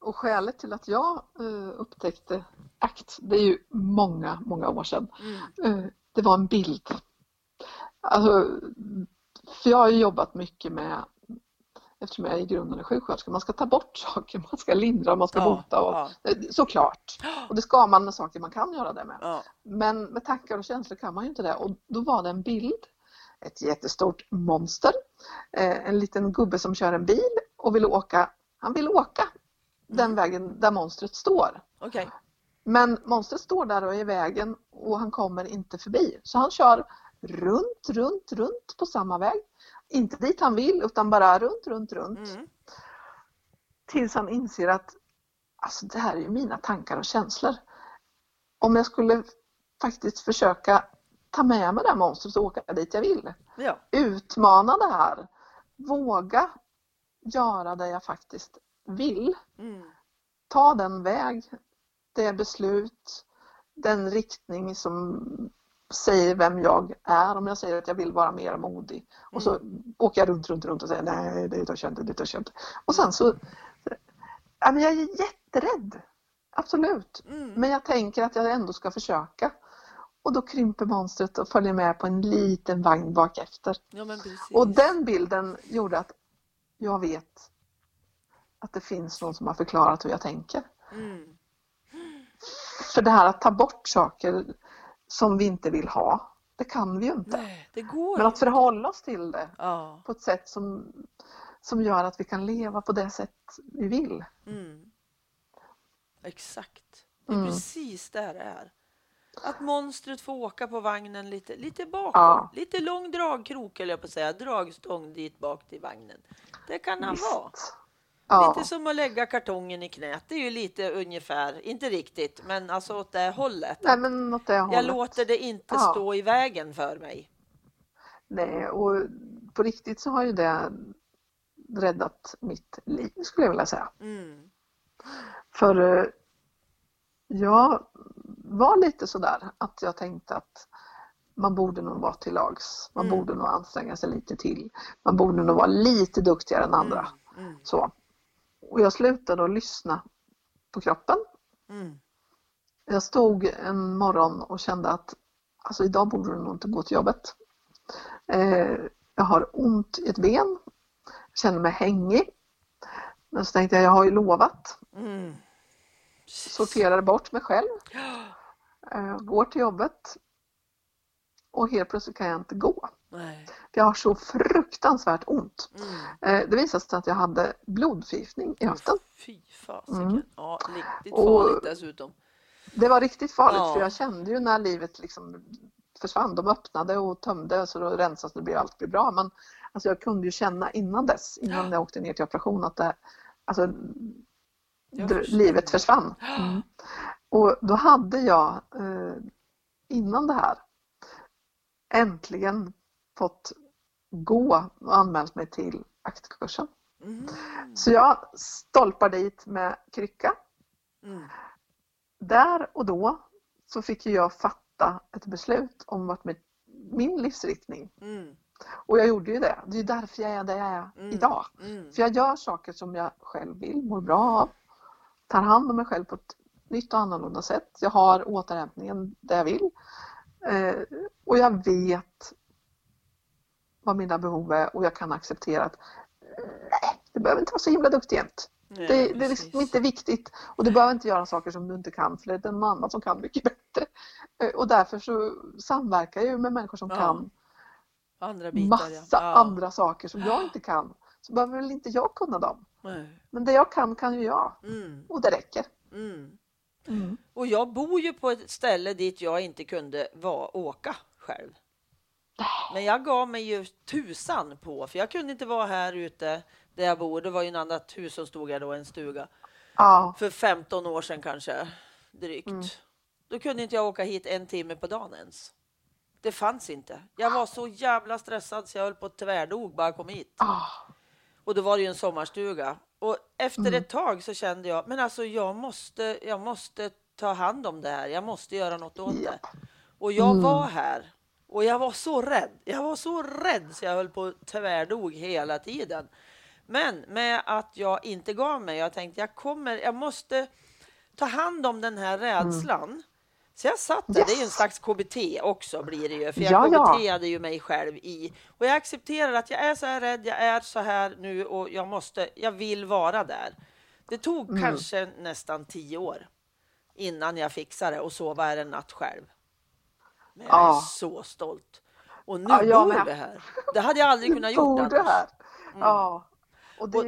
Och skälet till att jag eh, upptäckte ACT, det är ju många, många år sedan. Mm. Eh, det var en bild. Alltså, för jag har ju jobbat mycket med, eftersom jag i grunden är sjuksköterska, man ska ta bort saker, man ska lindra, man ska Ja, bota. Och, ja. eh, Såklart. Och det ska man med saker man kan göra det med. Ja. Men med tankar och känslor kan man ju inte det. Och då var det en bild, ett jättestort monster, eh, en liten gubbe som kör en bil och vill åka, han vill åka den vägen där monstret står. Okej. Men monstret står där och är i vägen och han kommer inte förbi. Så han kör runt, runt, runt på samma väg. Inte dit han vill utan bara runt, runt, runt. Mm. Tills han inser att alltså, det här är ju mina tankar och känslor. Om jag skulle faktiskt försöka ta med mig det här monstret och åka dit jag vill. Ja. Utmana det här. Våga göra det jag faktiskt vill. Mm. Ta den väg, det beslut, den riktning som säger vem jag är. Om jag säger att jag vill vara mer modig och så åker jag runt, runt, runt och säger nej, det törs jag inte, det törs jag inte. Och sen så, ja, men jag är jätterädd. Absolut. Mm. Men jag tänker att jag ändå ska försöka. Och då krymper monstret och följer med på en liten vagn bak efter. Ja. Och den bilden gjorde att jag vet att det finns någon som har förklarat hur jag tänker. Mm. För det här att ta bort saker som vi inte vill ha, det kan vi ju inte. Nej, det går Men att förhålla oss till det Ja. på ett sätt som, som gör att vi kan leva på det sätt vi vill. Mm. Exakt. Det är Mm. precis där det är. Att monstret får åka på vagnen lite, lite bakom. Ja. Lite lång dragkrok, eller jag på att säga. Dragstång dit bak till vagnen. Det kan han vara. Ja, Lite som att lägga kartongen i knät. Det är ju lite ungefär, inte riktigt, men alltså åt det hållet. Nej, men åt det Jag hållet. låter det inte Ja. stå i vägen för mig. Nej, och på riktigt så har ju det räddat mitt liv skulle jag vilja säga. Mm. För eh, jag var lite sådär att jag tänkte att man borde nog vara till lags. Man Mm. borde nog anstränga sig lite till. Man borde nog vara lite duktigare än andra. Mm. Så. Och jag slutade att lyssna på kroppen. Mm. Jag stod en morgon och kände att alltså idag borde du nog inte gå till jobbet. Eh, jag har ont i ett ben. Känner mig hängig. Men så tänkte jag, jag har ju lovat. Mm. Sorterade bort mig själv. Eh, går till jobbet. Och helt plötsligt kan jag inte gå. Nej. För jag har så fruktansvärt ont. Mm. Eh, det visade sig att jag hade blodförgiftning i höften. Fy fasiken. Mm. Ja, riktigt Och- farligt dessutom. Det var riktigt farligt Ja. för jag kände ju när livet liksom försvann. De öppnade och tömde så då rensas det blir allt blir bra. Men alltså jag kunde ju känna innan dess, innan jag åkte ner till operation att det, alltså, livet försvann. Mm. Och då hade jag eh, innan det här äntligen fått gå och anmält mig till aktkursen. Mm. Så jag stolpar dit med krycka Mm. där och då så fick jag fatta ett beslut om vart min livsriktning. Mm. Och jag gjorde ju det. Det är därför jag är där jag är Mm. idag. Mm. För jag gör saker som jag själv vill, mår bra av. Tar hand om mig själv på ett nytt och annorlunda sätt. Jag har återhämtningen där jag vill. Eh, och jag vet vad mina behov är och jag kan acceptera att eh, nej, det behöver inte vara så himla duktigt jämt. Nej, Det, det är liksom inte viktigt och du behöver inte göra saker som du inte kan för det är någon annan som kan mycket bättre. Eh, Och därför så samverkar jag med människor som Ja, kan Andra bitar, massa ja. ja. andra saker som jag inte kan. Så behöver väl inte jag kunna dem. Nej. Men det jag kan kan ju jag Mm, och det räcker. mm. Mm. Och jag bor ju på ett ställe dit jag inte kunde vara, åka själv. Men jag gav mig ju tusan på, för jag kunde inte vara här ute där jag bor. Det var ju en annat hus som stod här då, en stuga. Ja, För 15 år sedan kanske, drygt. Mm. Då kunde inte jag åka hit en timme på dagen ens. Det fanns inte. Jag var så jävla stressad så jag höll på att tvärdog bara jag kom hit. ah, Och då var det ju en sommarstuga. Och efter Mm. ett tag så kände jag, men alltså jag måste, jag måste ta hand om det här. Jag måste göra något åt det. Och jag Mm. var här och jag var så rädd. Jag var så rädd så jag höll på att tvärdog hela tiden. Men med att jag inte gav mig, jag tänkte jag kommer, jag måste ta hand om den här rädslan. Så jag satt där, det är ju en Mm. Yes. slags KBT också blir det ju, för jag Ja, ja. KBT-ade ju mig själv i. Och jag accepterar att jag är så här rädd, jag är så här nu och jag måste, jag vill vara där. Det tog Mm. kanske nästan tio år innan jag fixade och sova en natt själv. Men jag är Ja. så stolt. Och nu Ja, jag bor vi här. Det hade jag aldrig kunnat gjort bor det annars. här. Ja. Och det, Och-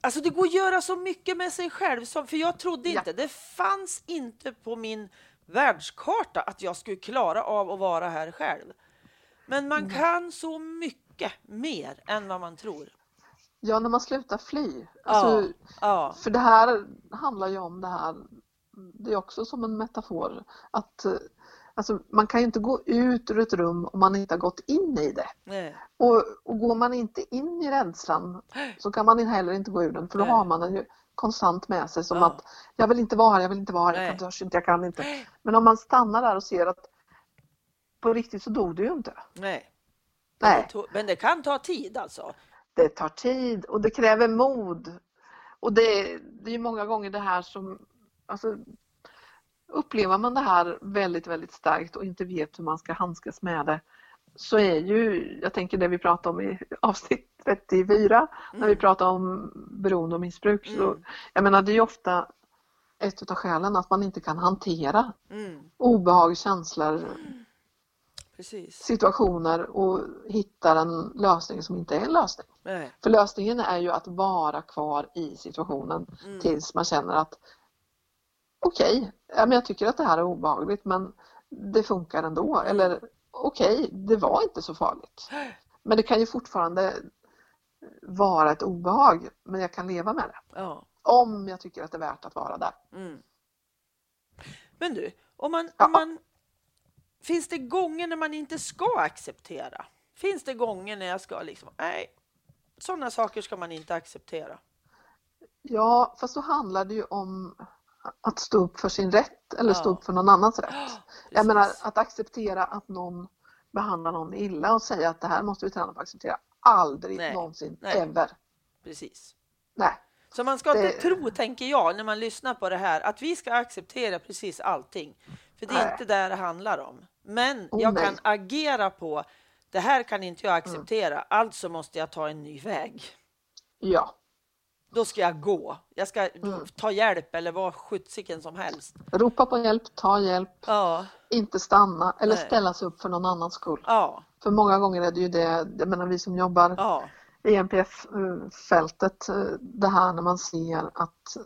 Alltså det går att göra så mycket med sig själv, som, för jag trodde Ja. inte, det fanns inte på min världskarta att jag skulle klara av att vara här själv. Men man Mm. kan så mycket mer än vad man tror. ja, när man slutar fly. Alltså, ja, ja, För det här handlar ju om det här, det är också som en metafor, att eh, alltså, man kan ju inte gå ut ur ett rum om man inte har gått in i det. nej, Och, och går man inte in i rädslan så kan man heller inte gå ur den för då Nej. har man den ju konstant med sig som Ja. att jag vill inte vara här, jag vill inte vara här, Nej. jag törs inte, jag kan inte. Men om man stannar där och ser att på riktigt så dog du ju inte. nej. Men det, Nej, men det kan ta tid alltså. det tar tid och det kräver mod. Och det, det är ju många gånger det här som, alltså upplever man det här väldigt, väldigt starkt och inte vet hur man ska handskas med det så är ju, jag tänker det vi pratade om i avsnitt 34 när vi pratar om beroende och missbruk. Så, Mm. jag menar det är ju ofta ett utav skälen att man inte kan hantera Mm, obehag, känslor, precis. situationer och hittar en lösning som inte är en lösning. Nej. För lösningen är ju att vara kvar i situationen Mm. tills man känner att okej, ja, men jag tycker att det här är obehagligt men det funkar ändå. Eller okej, det var inte så farligt. Men det kan ju fortfarande vara ett obehag men jag kan leva med det. Ja. Om jag tycker att det är värt att vara där. Mm. Men du, om man, Ja. om man, finns det gånger när man inte ska acceptera? Finns det gånger när jag ska liksom, nej, sådana saker ska man inte acceptera. Ja, fast då handlar det ju om att stå upp för sin rätt eller stå upp för någon annans rätt. Jag Precis. menar att acceptera att någon behandlar någon illa och säga att det här måste vi träna på att acceptera. Aldrig Nej. någonsin, Nej. ever. Precis. Nej. Så man ska Det- inte tro, tänker jag, när man lyssnar på det här, att vi ska acceptera precis allting. För det är Nej. inte det det handlar om. Men Oh, jag nej. kan agera på, det här kan inte jag acceptera, alltså måste jag ta en ny väg. Ja, Då ska jag gå. Jag ska Mm. ta hjälp eller vad sjuttsiken som helst. ropa på hjälp, ta hjälp, Ja, inte stanna eller Nej. ställa sig upp för någon annans skull. ja, För många gånger är det ju det, jag menar vi som jobbar ja, i NPF-fältet, eh, det här när man ser att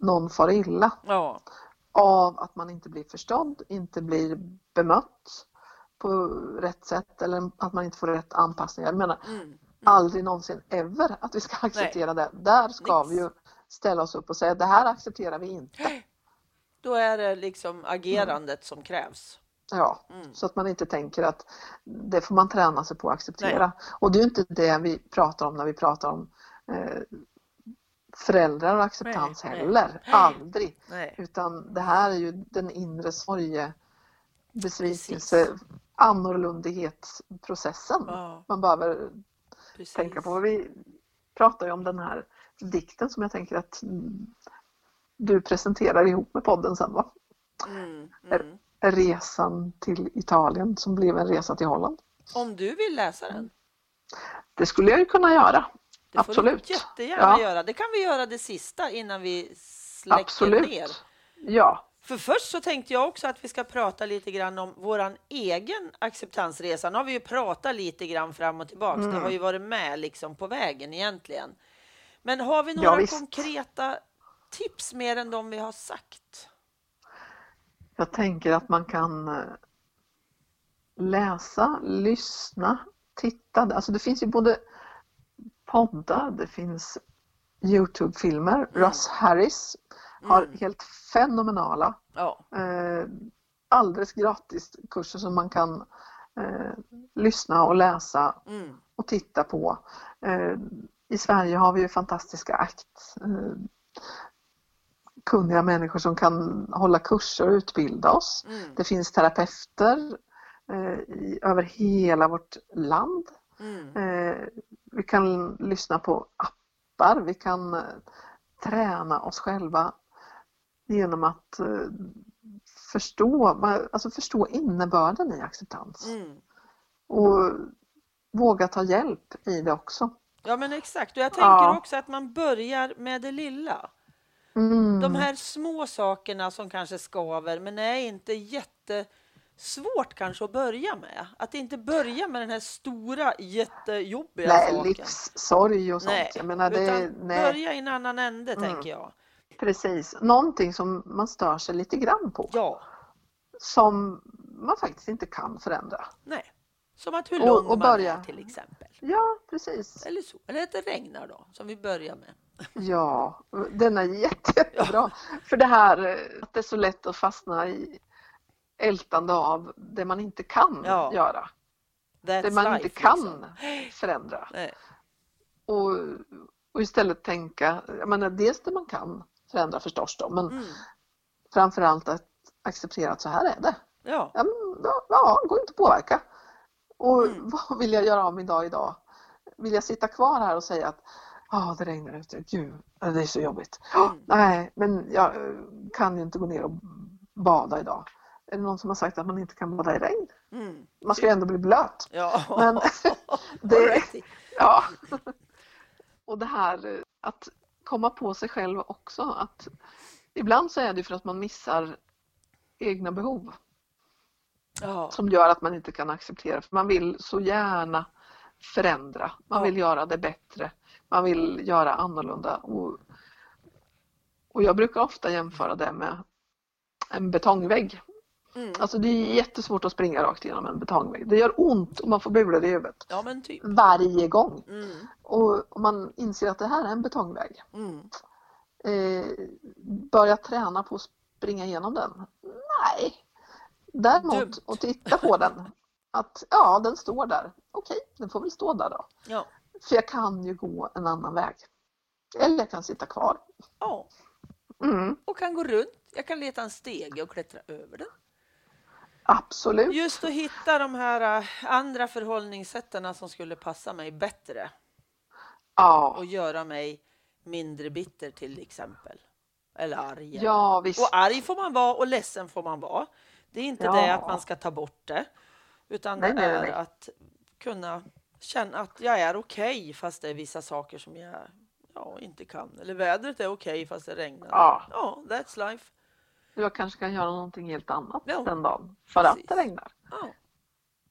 någon far illa ja, av att man inte blir förstådd, inte blir bemött på rätt sätt eller att man inte får rätt anpassning. Jag menar mm, aldrig någonsin ever att vi ska acceptera det. Där ska Nix. vi ju ställa oss upp och säga det här accepterar vi inte. då är det liksom agerandet som krävs. Ja, Mm. så att man inte tänker att det får man träna sig på att acceptera. Och det är ju inte det vi pratar om när vi pratar om eh, föräldrar och acceptans Nej, nej. heller. Aldrig. Nej, Utan det här är ju den inre sorge, besvikelse, annorlundighetsprocessen ja, man behöver precis. tänka på. Vi pratar ju om den här dikten som jag tänker att du presenterar ihop med podden sen va? Mm, mm. Resan till Italien som blev en resa till Holland. Om du vill läsa den? Det skulle jag ju kunna göra. Det Absolut. får du jättegärna Ja. göra. Det kan vi göra det sista innan vi släcker Absolut. ner. Ja, För först så tänkte jag också att vi ska prata lite grann om våran egen acceptansresa. Nu har vi ju pratat lite grann fram och tillbaks. Det Mm. har ju varit med liksom på vägen egentligen. Men har vi Ja, några visst. konkreta tips mer än de vi har sagt? jag tänker att man kan eh, läsa, lyssna, titta. Alltså det finns ju både poddar, det finns Youtube-filmer. Russ Harris har Mm. helt fenomenala Ja, eh, alldeles gratis kurser som man kan eh, lyssna och läsa mm. och titta på. Eh, I Sverige har vi ju fantastiska ACT. Eh, kunniga människor som kan hålla kurser och utbilda oss. Mm. Det finns terapeuter eh, i, över hela vårt land. Mm. Eh, vi kan lyssna på appar, vi kan träna oss själva genom att eh, förstå, alltså förstå innebörden i acceptans Mm. och våga ta hjälp i det också. Ja, men exakt. Och jag tänker Ja. också att man börjar med det lilla. Mm. De här små sakerna som kanske skaver, men är inte jättesvårt kanske att börja med. Att inte börja med den här stora jättejobbiga nej, saken. livssorg och sånt. Nej, Jag menar, det, utan nej, börja i en annan ände, Mm. tänker jag. Precis. Någonting som man stör sig lite grann på. Ja, Som man faktiskt inte kan förändra. nej. Som att hur Och- lång och man börja. är till exempel. Ja, precis. Eller så. Eller att det regnar då, som vi börjar med. Ja, den är jätte, jättebra. För det här att det är så lätt att fastna i ältande av det man inte kan Ja. göra. That's Det man life, inte kan liksom. förändra. Nej. Och, och istället tänka, jag menar dels det man kan förändra förstås då, men Mm. framförallt att acceptera att så här är det. Ja, Ja, ja, går inte att påverka. Och Mm. vad vill jag göra av min dag idag? Vill jag sitta kvar här och säga att ah, det regnar ute, gud, det är så jobbigt. Mm. Nej, men jag eh, kan ju inte gå ner och bada idag. Är det någon som har sagt att man inte kan bada i regn? mm. Man ska ju ändå bli blöt. ja. Men det, ja. Och det här eh, att komma på sig själv också. Att ibland så är det för att man missar egna behov ja. som gör att man inte kan acceptera. För man vill så gärna förändra. Man Ja. vill göra det bättre. Man vill göra annorlunda. Och, och jag brukar ofta jämföra det med en betongvägg. Mm. Alltså det är jättesvårt att springa rakt igenom en betongvägg. Det gör ont och man får bulor i huvudet ja, typ. varje gång. Mm. Och om man inser att det här är en betongvägg. Mm. Eh, börja träna på att springa igenom den? Nej. Däremot Dumt. att titta på den. Att ja, den står där. Okej, den får väl stå där då. Ja. För jag kan ju gå en annan väg. Eller jag kan sitta kvar. ja, Mm, och kan gå runt. Jag kan leta en stege och klättra över den. Absolut. Just att hitta de här äh, andra förhållningssätten som skulle passa mig bättre Ja, och göra mig mindre bitter till exempel. Eller arg. ja visst. Och arg får man vara och ledsen får man vara. Det är inte Ja. det att man ska ta bort det. Utan Nej, det nej, är nej. att kunna känna att jag är okej fast det är vissa saker som jag ja, inte kan. Eller vädret är okej fast det regnar. Ja. ja, that's life. Jag kanske kan göra någonting helt annat Ja, den dagen. För att precis. det regnar. Ja,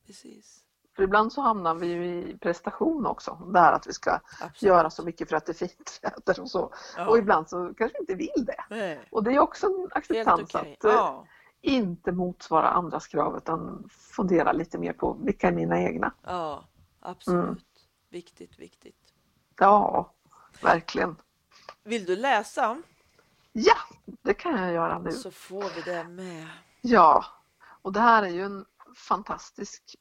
precis. För ibland så hamnar vi ju i prestation också. Det här att vi ska Absolut. göra så mycket för att det är fint väder och så. Ja. Och ibland så kanske vi inte vill det. Nej, Och det är också en acceptans okej. att eh, Ja, inte motsvara andras krav utan fundera lite mer på vilka är mina egna. ja, absolut. Mm. Viktigt, viktigt. Ja, verkligen. Vill du läsa Ja, det kan jag göra nu. så får vi det med. Ja, och det här är ju en fantastisk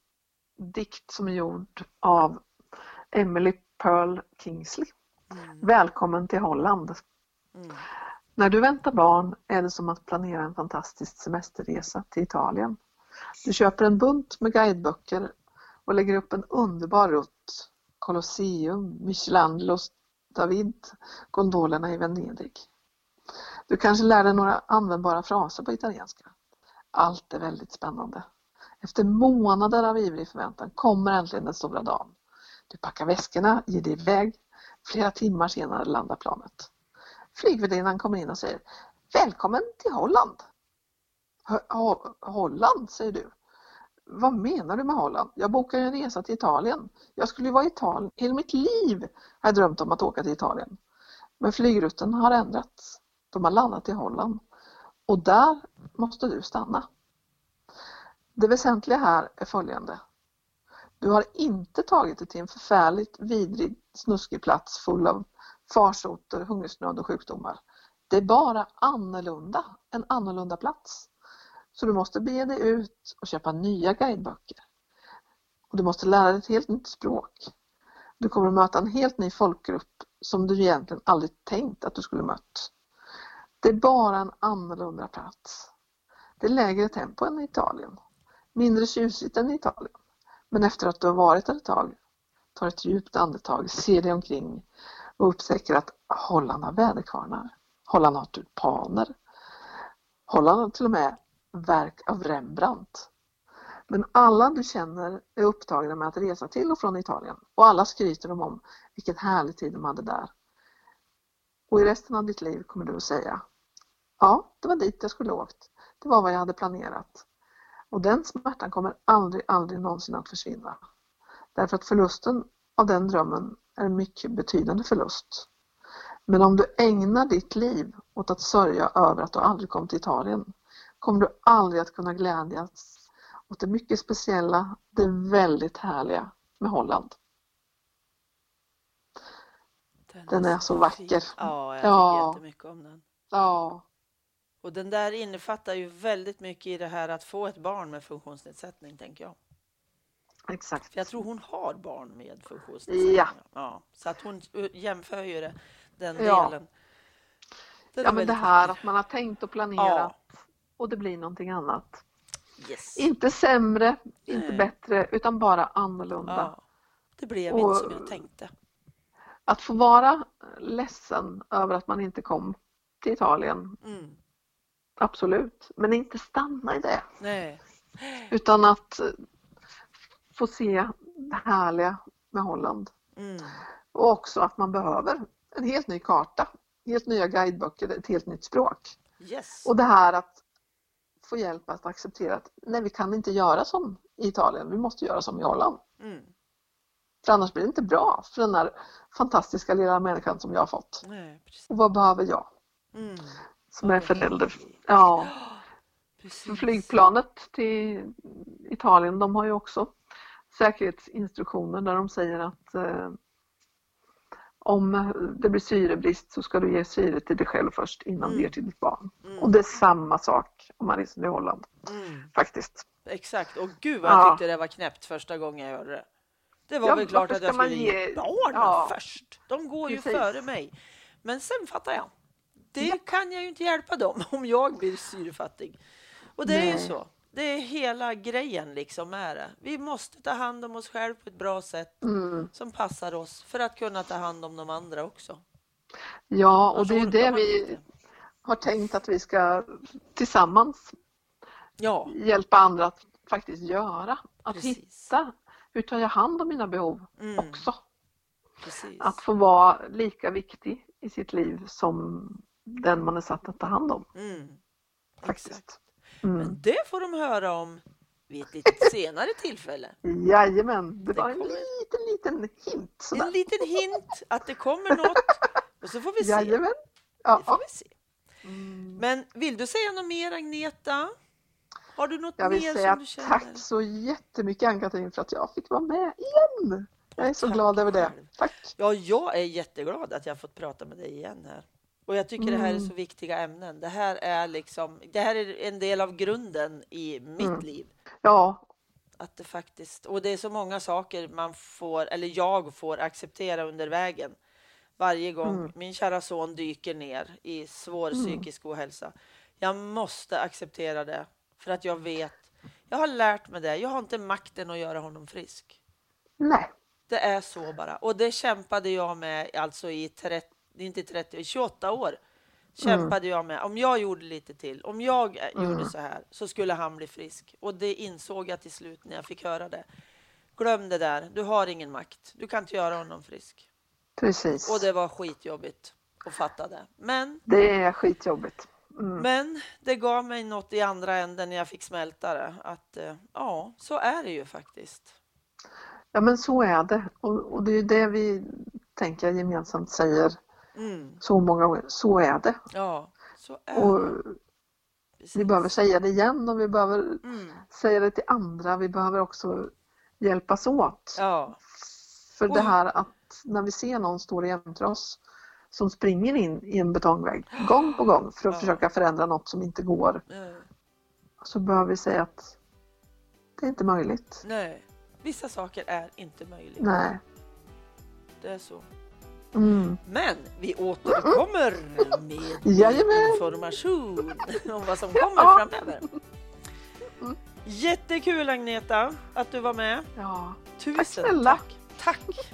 dikt som är gjord av Emily Pearl Kingsley. Mm. Välkommen till Holland. Mm. När du väntar barn är det som att planera en fantastisk semesterresa till Italien. Du köper en bunt med guideböcker och lägger upp en underbar rutt. Colosseum, Michelangelos David, gondolerna i Venedig. Du kanske lär dig några användbara fraser på italienska. Allt är väldigt spännande. Efter månader av ivrig förväntan kommer äntligen den stora dagen. Du packar väskorna, ger dig iväg, Flera timmar senare landar planet. Flygvärdinnan kommer in och säger Välkommen till Holland! Ho Holland, säger du. Vad menar du med Holland? Jag bokade en resa till Italien. Jag skulle ju vara i Italien. Hela mitt liv har jag drömt om att åka till Italien. Men flygrutten har ändrats. De har landat i Holland. Och där måste du stanna. Det väsentliga här är följande. Du har inte tagit dig till en förfärligt vidrig, snuskig plats full av farsoter, hungersnöd och sjukdomar. Det är bara annorlunda, en annorlunda plats. Så du måste bege dig ut och köpa nya guideböcker. Och du måste lära dig ett helt nytt språk. Du kommer att möta en helt ny folkgrupp som du egentligen aldrig tänkt att du skulle mött. Det är bara en annorlunda plats. Det är lägre tempo än i Italien. Mindre tjusigt än i Italien. Men efter att du har varit där ett tag, tar ett djupt andetag, ser dig omkring och upptäcker att Holland har väderkvarnar. Holland har tulpaner. Holland har till och med verk av Rembrandt. Men alla du känner är upptagna med att resa till och från Italien och alla skryter de om vilken härlig tid de hade där. Och i resten av ditt liv kommer du att säga Ja, det var dit jag skulle åkt. Det var vad jag hade planerat. Och den smärtan kommer aldrig, aldrig någonsin att försvinna. Därför att förlusten av den drömmen är en mycket betydande förlust. Men om du ägnar ditt liv åt att sörja över att du aldrig kom till Italien kommer du aldrig att kunna glädjas åt det mycket speciella, det väldigt härliga med Holland. Den, den är, så, vacker. Ja, jag tycker ja. jättemycket om den. Ja. Och den där innefattar ju väldigt mycket i det här att få ett barn med funktionsnedsättning, tänker jag. Exakt. För jag tror hon har barn med funktionsnedsättning. Ja. ja. Så att hon jämför ju det, den ja. delen. Den ja, men det här vacker. att man har tänkt och planerat ja. och det blir någonting annat. Yes. Inte sämre, inte Nej. bättre, utan bara annorlunda. Ja. Det blev och inte som jag tänkte. Att få vara ledsen över att man inte kom till Italien. Mm. Absolut, men inte stanna i det. Nej. Utan att få se det härliga med Holland. Mm. Och också att man behöver en helt ny karta, helt nya guideböcker, ett helt nytt språk. Yes. Och det här att få hjälp att acceptera att nej, vi kan inte göra som i Italien, vi måste göra som i Holland. Mm. För annars blir det inte bra för den här fantastiska lilla människan som jag har fått. Nej, och vad behöver jag? Mm. Som är förälder. Ja. Precis. Flygplanet till Italien, de har ju också säkerhetsinstruktioner där de säger att eh, om det blir syrebrist så ska du ge syre till dig själv först innan mm. du ger till ditt barn. Mm. Och det är samma sak om man reser till Holland. Mm. Faktiskt. Exakt. Och gud vad jag ja. tyckte det var knäppt första gången jag hörde det. Det var ja, väl klart att jag skulle ge, barnen ja. först. De går Precis. ju före mig. Men sen fattar jag. Det ja. kan jag ju inte hjälpa dem om jag blir syrefattig. Och det Nej. är ju så. Det är hela grejen liksom är det. Vi måste ta hand om oss själva på ett bra sätt mm. som passar oss för att kunna ta hand om de andra också. Ja, och det är det vi inte. har tänkt att vi ska tillsammans ja. hjälpa andra att faktiskt göra. Att Precis. hitta hur tar jag hand om mina behov mm. också. Precis. Att få vara lika viktig i sitt liv som den man är satt att ta hand om. Mm. Faktiskt. Mm. Men det får de höra om vid ett lite senare tillfälle. Jajamän, det, det var en kommer... liten, liten hint. Sådär. En liten hint att det kommer något och så får vi se. Jajamän. Ja. Det får vi se. Mm. Men vill du säga något mer Agneta? Har du något jag vill mer säga som du känner? Tack så jättemycket Ann-Katrin för att jag fick vara med igen. Jag är så tack glad över det. Tack! Ja, jag är jätteglad att jag fått prata med dig igen här. Och jag tycker mm. det här är mm. så viktiga ämnen. Det här är liksom, det här är en del av grunden i mitt mm. liv. Ja. Att det faktiskt, och det är så många saker man får, eller jag får acceptera under vägen. Varje gång mm. min kära son dyker ner i svår mm. psykisk ohälsa. Jag måste acceptera det för att jag vet, jag har lärt mig det. Jag har inte makten att göra honom frisk. Nej. Det är så bara. Och det kämpade jag med alltså i 30, inte 30, 28 år. Kämpade mm. jag med. Om jag gjorde lite till, om jag mm. gjorde så här så skulle han bli frisk. Och det insåg jag till slut när jag fick höra det. Glöm det där, du har ingen makt. Du kan inte göra honom frisk. Precis. Och det var skitjobbigt att fatta det. Men, Det är skitjobbigt. Mm. men det gav mig något i andra änden när jag fick smälta det. Att eh, ja, så är det ju faktiskt. Ja men så är det och, och det är det vi tänker gemensamt säger Mm. så många gånger. Så är det. Ja, så är Och det. Precis. vi behöver säga det igen och vi behöver Mm. säga det till andra. Vi behöver också hjälpas åt. Ja, För det Oj. här att när vi ser någon stå jämte oss som springer in i en betongvägg gång på gång för att Ja. försöka förändra något som inte går eh, så behöver vi säga att det är inte möjligt. nej. Vissa saker är inte möjliga. Nej. Det är så. Mm. Men vi återkommer med Jajamän. information om vad som kommer Ja. framöver. Jättekul Agneta att du var med. Ja, Tusen snälla. tack. Tack.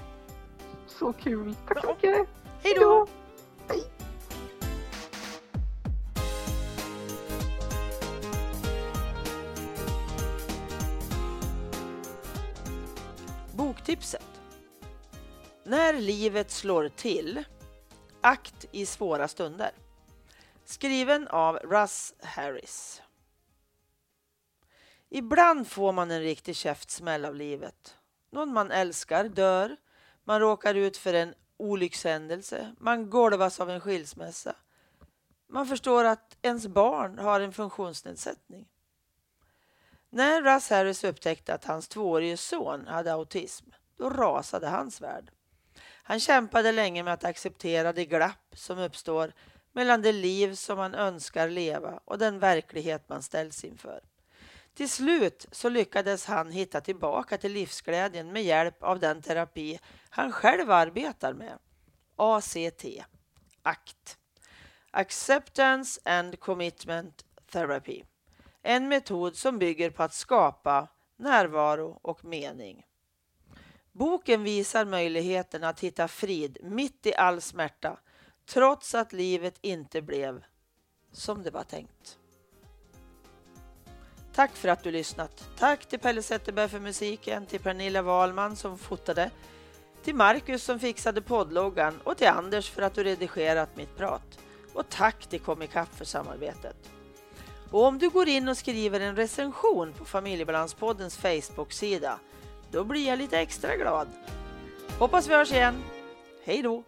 så kul. Tack så mycket. När livet slår till. Akt i svåra stunder. Skriven av Russ Harris. Ibland får man en riktig käftsmäll av livet. Någon man älskar dör. Man råkar ut för en olyckshändelse. Man golvas av en skilsmässa. Man förstår att ens barn har en funktionsnedsättning. När Russ Harris upptäckte att hans tvåårige son hade autism, då rasade hans värld. Han kämpade länge med att acceptera det glapp som uppstår mellan det liv som man önskar leva och den verklighet man ställs inför. Till slut så lyckades han hitta tillbaka till livsglädjen med hjälp av den terapi han själv arbetar med. ACT, ACT. Acceptance and Commitment Therapy. En metod som bygger på att skapa närvaro och mening. Boken visar möjligheten att hitta frid mitt i all smärta trots att livet inte blev som det var tänkt. Tack för att du lyssnat. Tack till Pelle Zetterberg för musiken, till Pernilla Wahlman som fotade, till Marcus som fixade poddloggan och till Anders för att du redigerat mitt prat. Och tack till Comicap för samarbetet. Och om du går in och skriver en recension på Familjebalanspoddens Facebook-sida, då blir jag lite extra glad. Hoppas vi hörs igen. Hej då!